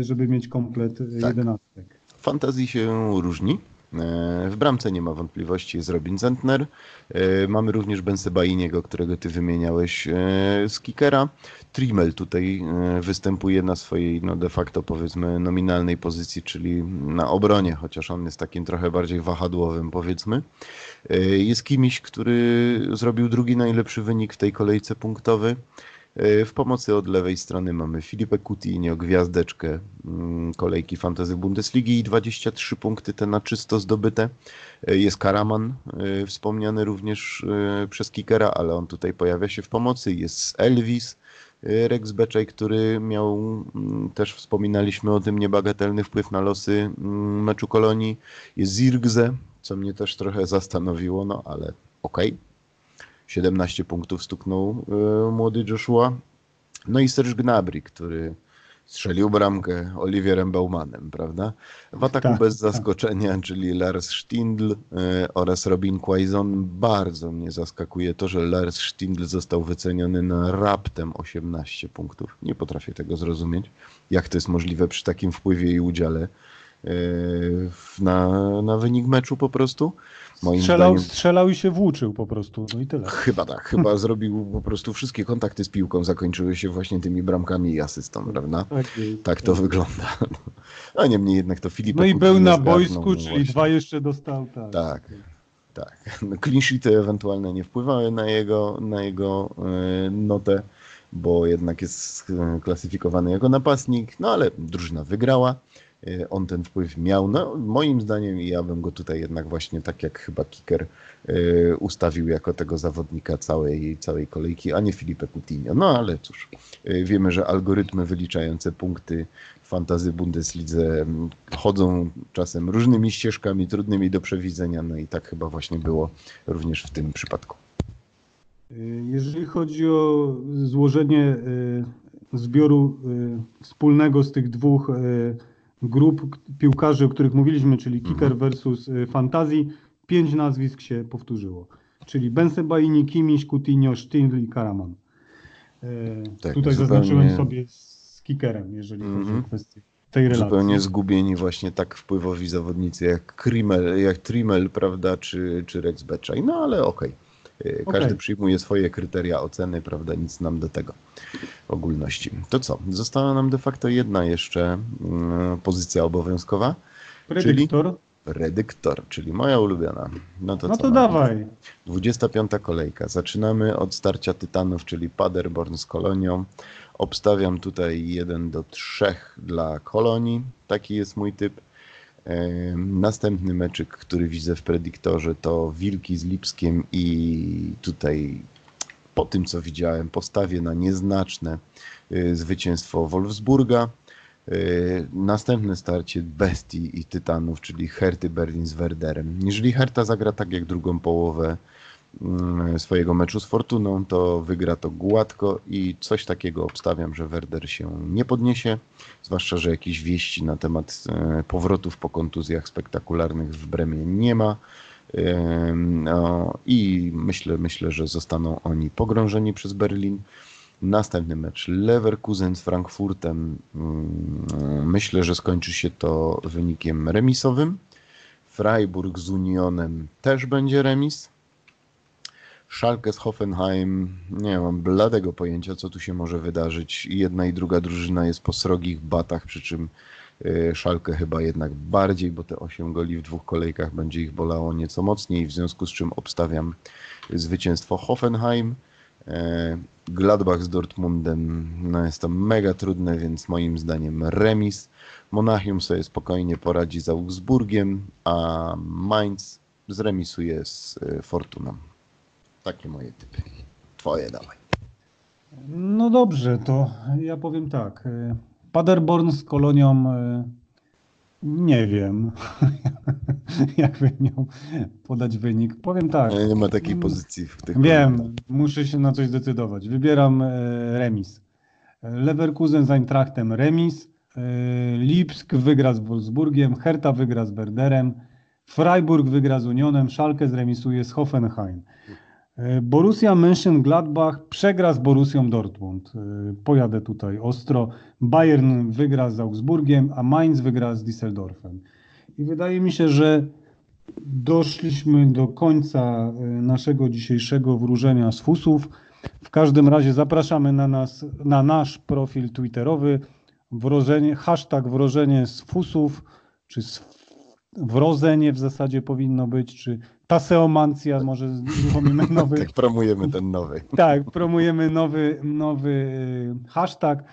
żeby mieć komplet tak. jedenastek. Fantazji się różni. E, w bramce nie ma wątpliwości, jest Robin Zentner. E, mamy również Bensebainiego, którego ty wymieniałeś e, z kickera. Trimmel tutaj występuje na swojej no de facto powiedzmy nominalnej pozycji, czyli na obronie, chociaż on jest takim trochę bardziej wahadłowym powiedzmy. Jest kimś, który zrobił drugi najlepszy wynik w tej kolejce punktowy. W pomocy od lewej strony mamy Filipę Coutinho, gwiazdeczkę mm, kolejki Fantasy Bundesligi i 23 punkty te na czysto zdobyte. Jest Karaman, y, wspomniany również y, przez Kikera, ale on tutaj pojawia się w pomocy. Jest Elvis, Rex Beczej, który miał, mm, też wspominaliśmy o tym, niebagatelny wpływ na losy mm, meczu Kolonii. Jest Zirgze, co mnie też trochę zastanowiło, no ale okej. Okay 17 punktów stuknął e, młody Joshua. No i Serge Gnabry, który strzelił bramkę Oliwierem Baumanem, prawda? W ataku tak, bez tak. zaskoczenia, tak. czyli Lars Stindl y, oraz Robin Quaison. Bardzo mnie zaskakuje to, że Lars Stindl został wyceniony na raptem 18 punktów. Nie potrafię tego zrozumieć, jak to jest możliwe przy takim wpływie i udziale y, na, na wynik meczu po prostu. Moim strzelał, zdaniem... strzelał i się włóczył po prostu, no i tyle. Chyba tak, chyba zrobił po prostu wszystkie kontakty z piłką zakończyły się właśnie tymi bramkami i asystą, prawda? Tak, tak to tak. wygląda. A niemniej jednak to Filip. No i był na boisku, no czyli właśnie. dwa jeszcze dostał, tak. Tak, tak. No, clean sheety ewentualne nie wpływały na jego, na jego yy, notę, bo jednak jest e, klasyfikowany jako napastnik, no ale drużyna wygrała. Y, on ten wpływ miał. No, moim zdaniem ja bym go tutaj jednak właśnie tak jak chyba Kicker y, ustawił jako tego zawodnika całej, całej kolejki, a nie Filipe Coutinho. No ale cóż, y, wiemy, że algorytmy wyliczające punkty fantazy Bundeslidze mm, chodzą czasem różnymi ścieżkami, trudnymi do przewidzenia, no i tak chyba właśnie było również w tym przypadku. Jeżeli chodzi o złożenie zbioru wspólnego z tych dwóch grup piłkarzy, o których mówiliśmy, czyli Kicker mhm. versus y, Fantazji, pięć nazwisk się powtórzyło. Czyli Bensebaini, Kimiś, Coutinho, Stindl i Karaman. Tak, tutaj zupełnie... zaznaczyłem sobie z kickerem, jeżeli chodzi mm -hmm. o mhm. kwestię tej relacji. Zupełnie zgubieni właśnie tak wpływowi zawodnicy jak Trimel, jak Trimel prawda, czy, czy Rex Betchaj. No ale okej. Okay. Każdy okay. przyjmuje swoje kryteria oceny, prawda, nic nam do tego ogólności. To co? Została nam de facto jedna jeszcze mm, pozycja obowiązkowa. Predyktor. Czyli Predyktor, czyli moja ulubiona. No to, no to dawaj. 25. kolejka. Zaczynamy od starcia Tytanów, czyli Paderborn z Kolonią. Obstawiam tutaj 1 do 3 dla Kolonii. Taki jest mój typ. Następny meczyk, który widzę w predyktorze to Wilki z Lipskiem i tutaj po tym co widziałem postawię na nieznaczne y, zwycięstwo Wolfsburga. Y, następne starcie Bestii i Tytanów, czyli Herty Berlin z Werderem. Jeżeli Herta zagra tak jak drugą połowę swojego meczu z Fortuną, to wygra to gładko i coś takiego obstawiam, że Werder się nie podniesie, zwłaszcza, że jakieś wieści na temat e, powrotów po kontuzjach spektakularnych w Bremie nie ma. No, I myślę, myślę, że zostaną oni pogrążeni przez Berlin. Następny mecz Leverkusen z Frankfurtem. Mm, myślę, że skończy się to wynikiem remisowym. Freiburg z Unionem też będzie remis. Schalke z Hoffenheim, nie mam bladego pojęcia, co tu się może wydarzyć. Jedna i druga drużyna jest po srogich batach, przy czym y, Schalke chyba jednak bardziej, bo te 8 goli w dwóch kolejkach będzie ich bolało nieco mocniej, w związku z czym obstawiam zwycięstwo Hoffenheim. E, Gladbach z Dortmundem no jest to mega trudne, więc moim zdaniem remis. Monachium sobie spokojnie poradzi z Augsburgiem, a Mainz zremisuje z e, Fortuną. Takie moje typy. Twoje dawaj. No dobrze, to ja powiem tak. E, Paderborn z Kolonią nie wiem, jakby miał podać wynik. Powiem tak. Nie, nie ma takiej pozycji w tych. Wiem, muszę się na coś zdecydować. Wybieram e, remis. Leverkusen z Eintrachtem remis. E, Lipsk wygra z Wolfsburgiem. Hertha wygra z Werderem. Freiburg wygra z Unionem. Schalke zremisuje z Hoffenheim. Borussia Mönchengladbach przegra z Borussią Dortmund. E, pojadę tutaj ostro. Bayern wygra z Augsburgiem, a Mainz wygra z Düsseldorfem. I wydaje mi się, że doszliśmy do końca e, naszego dzisiejszego wróżenia z fusów. W każdym razie zapraszamy na nas, na nasz profil twitterowy wrożenie, hashtag wrożenie z fusów, czy z wrodzenie w zasadzie powinno być, czy taseomancja, może uruchomimy nowy. tak, promujemy ten nowy. tak, promujemy nowy, nowy y, hashtag.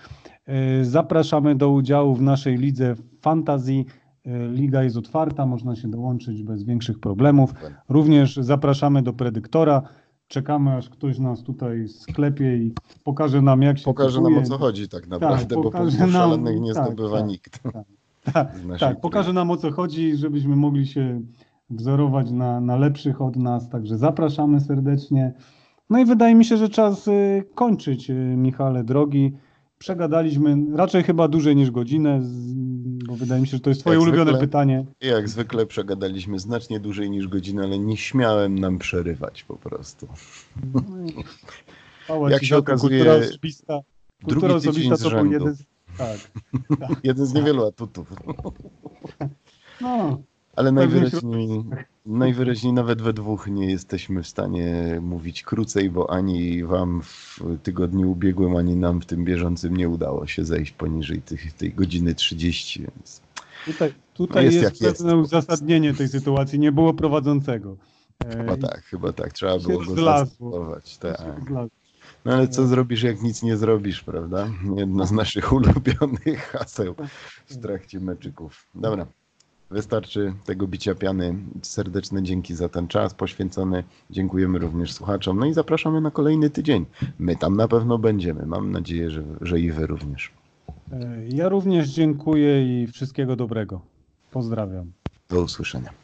Y, zapraszamy do udziału w naszej lidze fantazji. Y, liga jest otwarta, można się dołączyć bez większych problemów. Również zapraszamy do predyktora. Czekamy, aż ktoś nas tutaj sklepie i pokaże nam, jak się Pokaże kupuje. nam, o co chodzi tak, tak naprawdę, tak, bo po szalonych nie tak, zdobywa tak, nikt. Tak, tak, pokaże nam, o co chodzi, żebyśmy mogli się wzorować na, na lepszych od nas, także zapraszamy serdecznie. No i wydaje mi się, że czas y, kończyć, y, Michale, drogi. Przegadaliśmy raczej chyba dłużej niż godzinę, bo wydaje mi się, że to jest twoje jak ulubione zwykle, pytanie. Jak zwykle przegadaliśmy znacznie dłużej niż godzinę, ale nie śmiałem nam przerywać po prostu. No jak się okazuje, kultura osobista, kultura osobista to był jeden z, tak, tak. jeden z niewielu atutów. No, ale najwyraźniej, najwyraźniej nawet we dwóch nie jesteśmy w stanie mówić krócej, bo ani wam w tygodniu ubiegłym, ani nam w tym bieżącym nie udało się zejść poniżej tych, tej godziny 30, więc Tutaj, tutaj jest, jest pewne jest. uzasadnienie tej sytuacji. Nie było prowadzącego. Chyba tak, chyba tak. Trzeba było go zastosować. Tak. No ale co zrobisz, jak nic nie zrobisz, prawda? Jedno z naszych ulubionych haseł w trakcie meczyków. Dobra. Wystarczy tego bicia piany. Serdeczne dzięki za ten czas poświęcony. Dziękujemy również słuchaczom. No i zapraszamy na kolejny tydzień. My tam na pewno będziemy. Mam nadzieję, że, że i wy również. Ja również dziękuję i wszystkiego dobrego. Pozdrawiam. Do usłyszenia.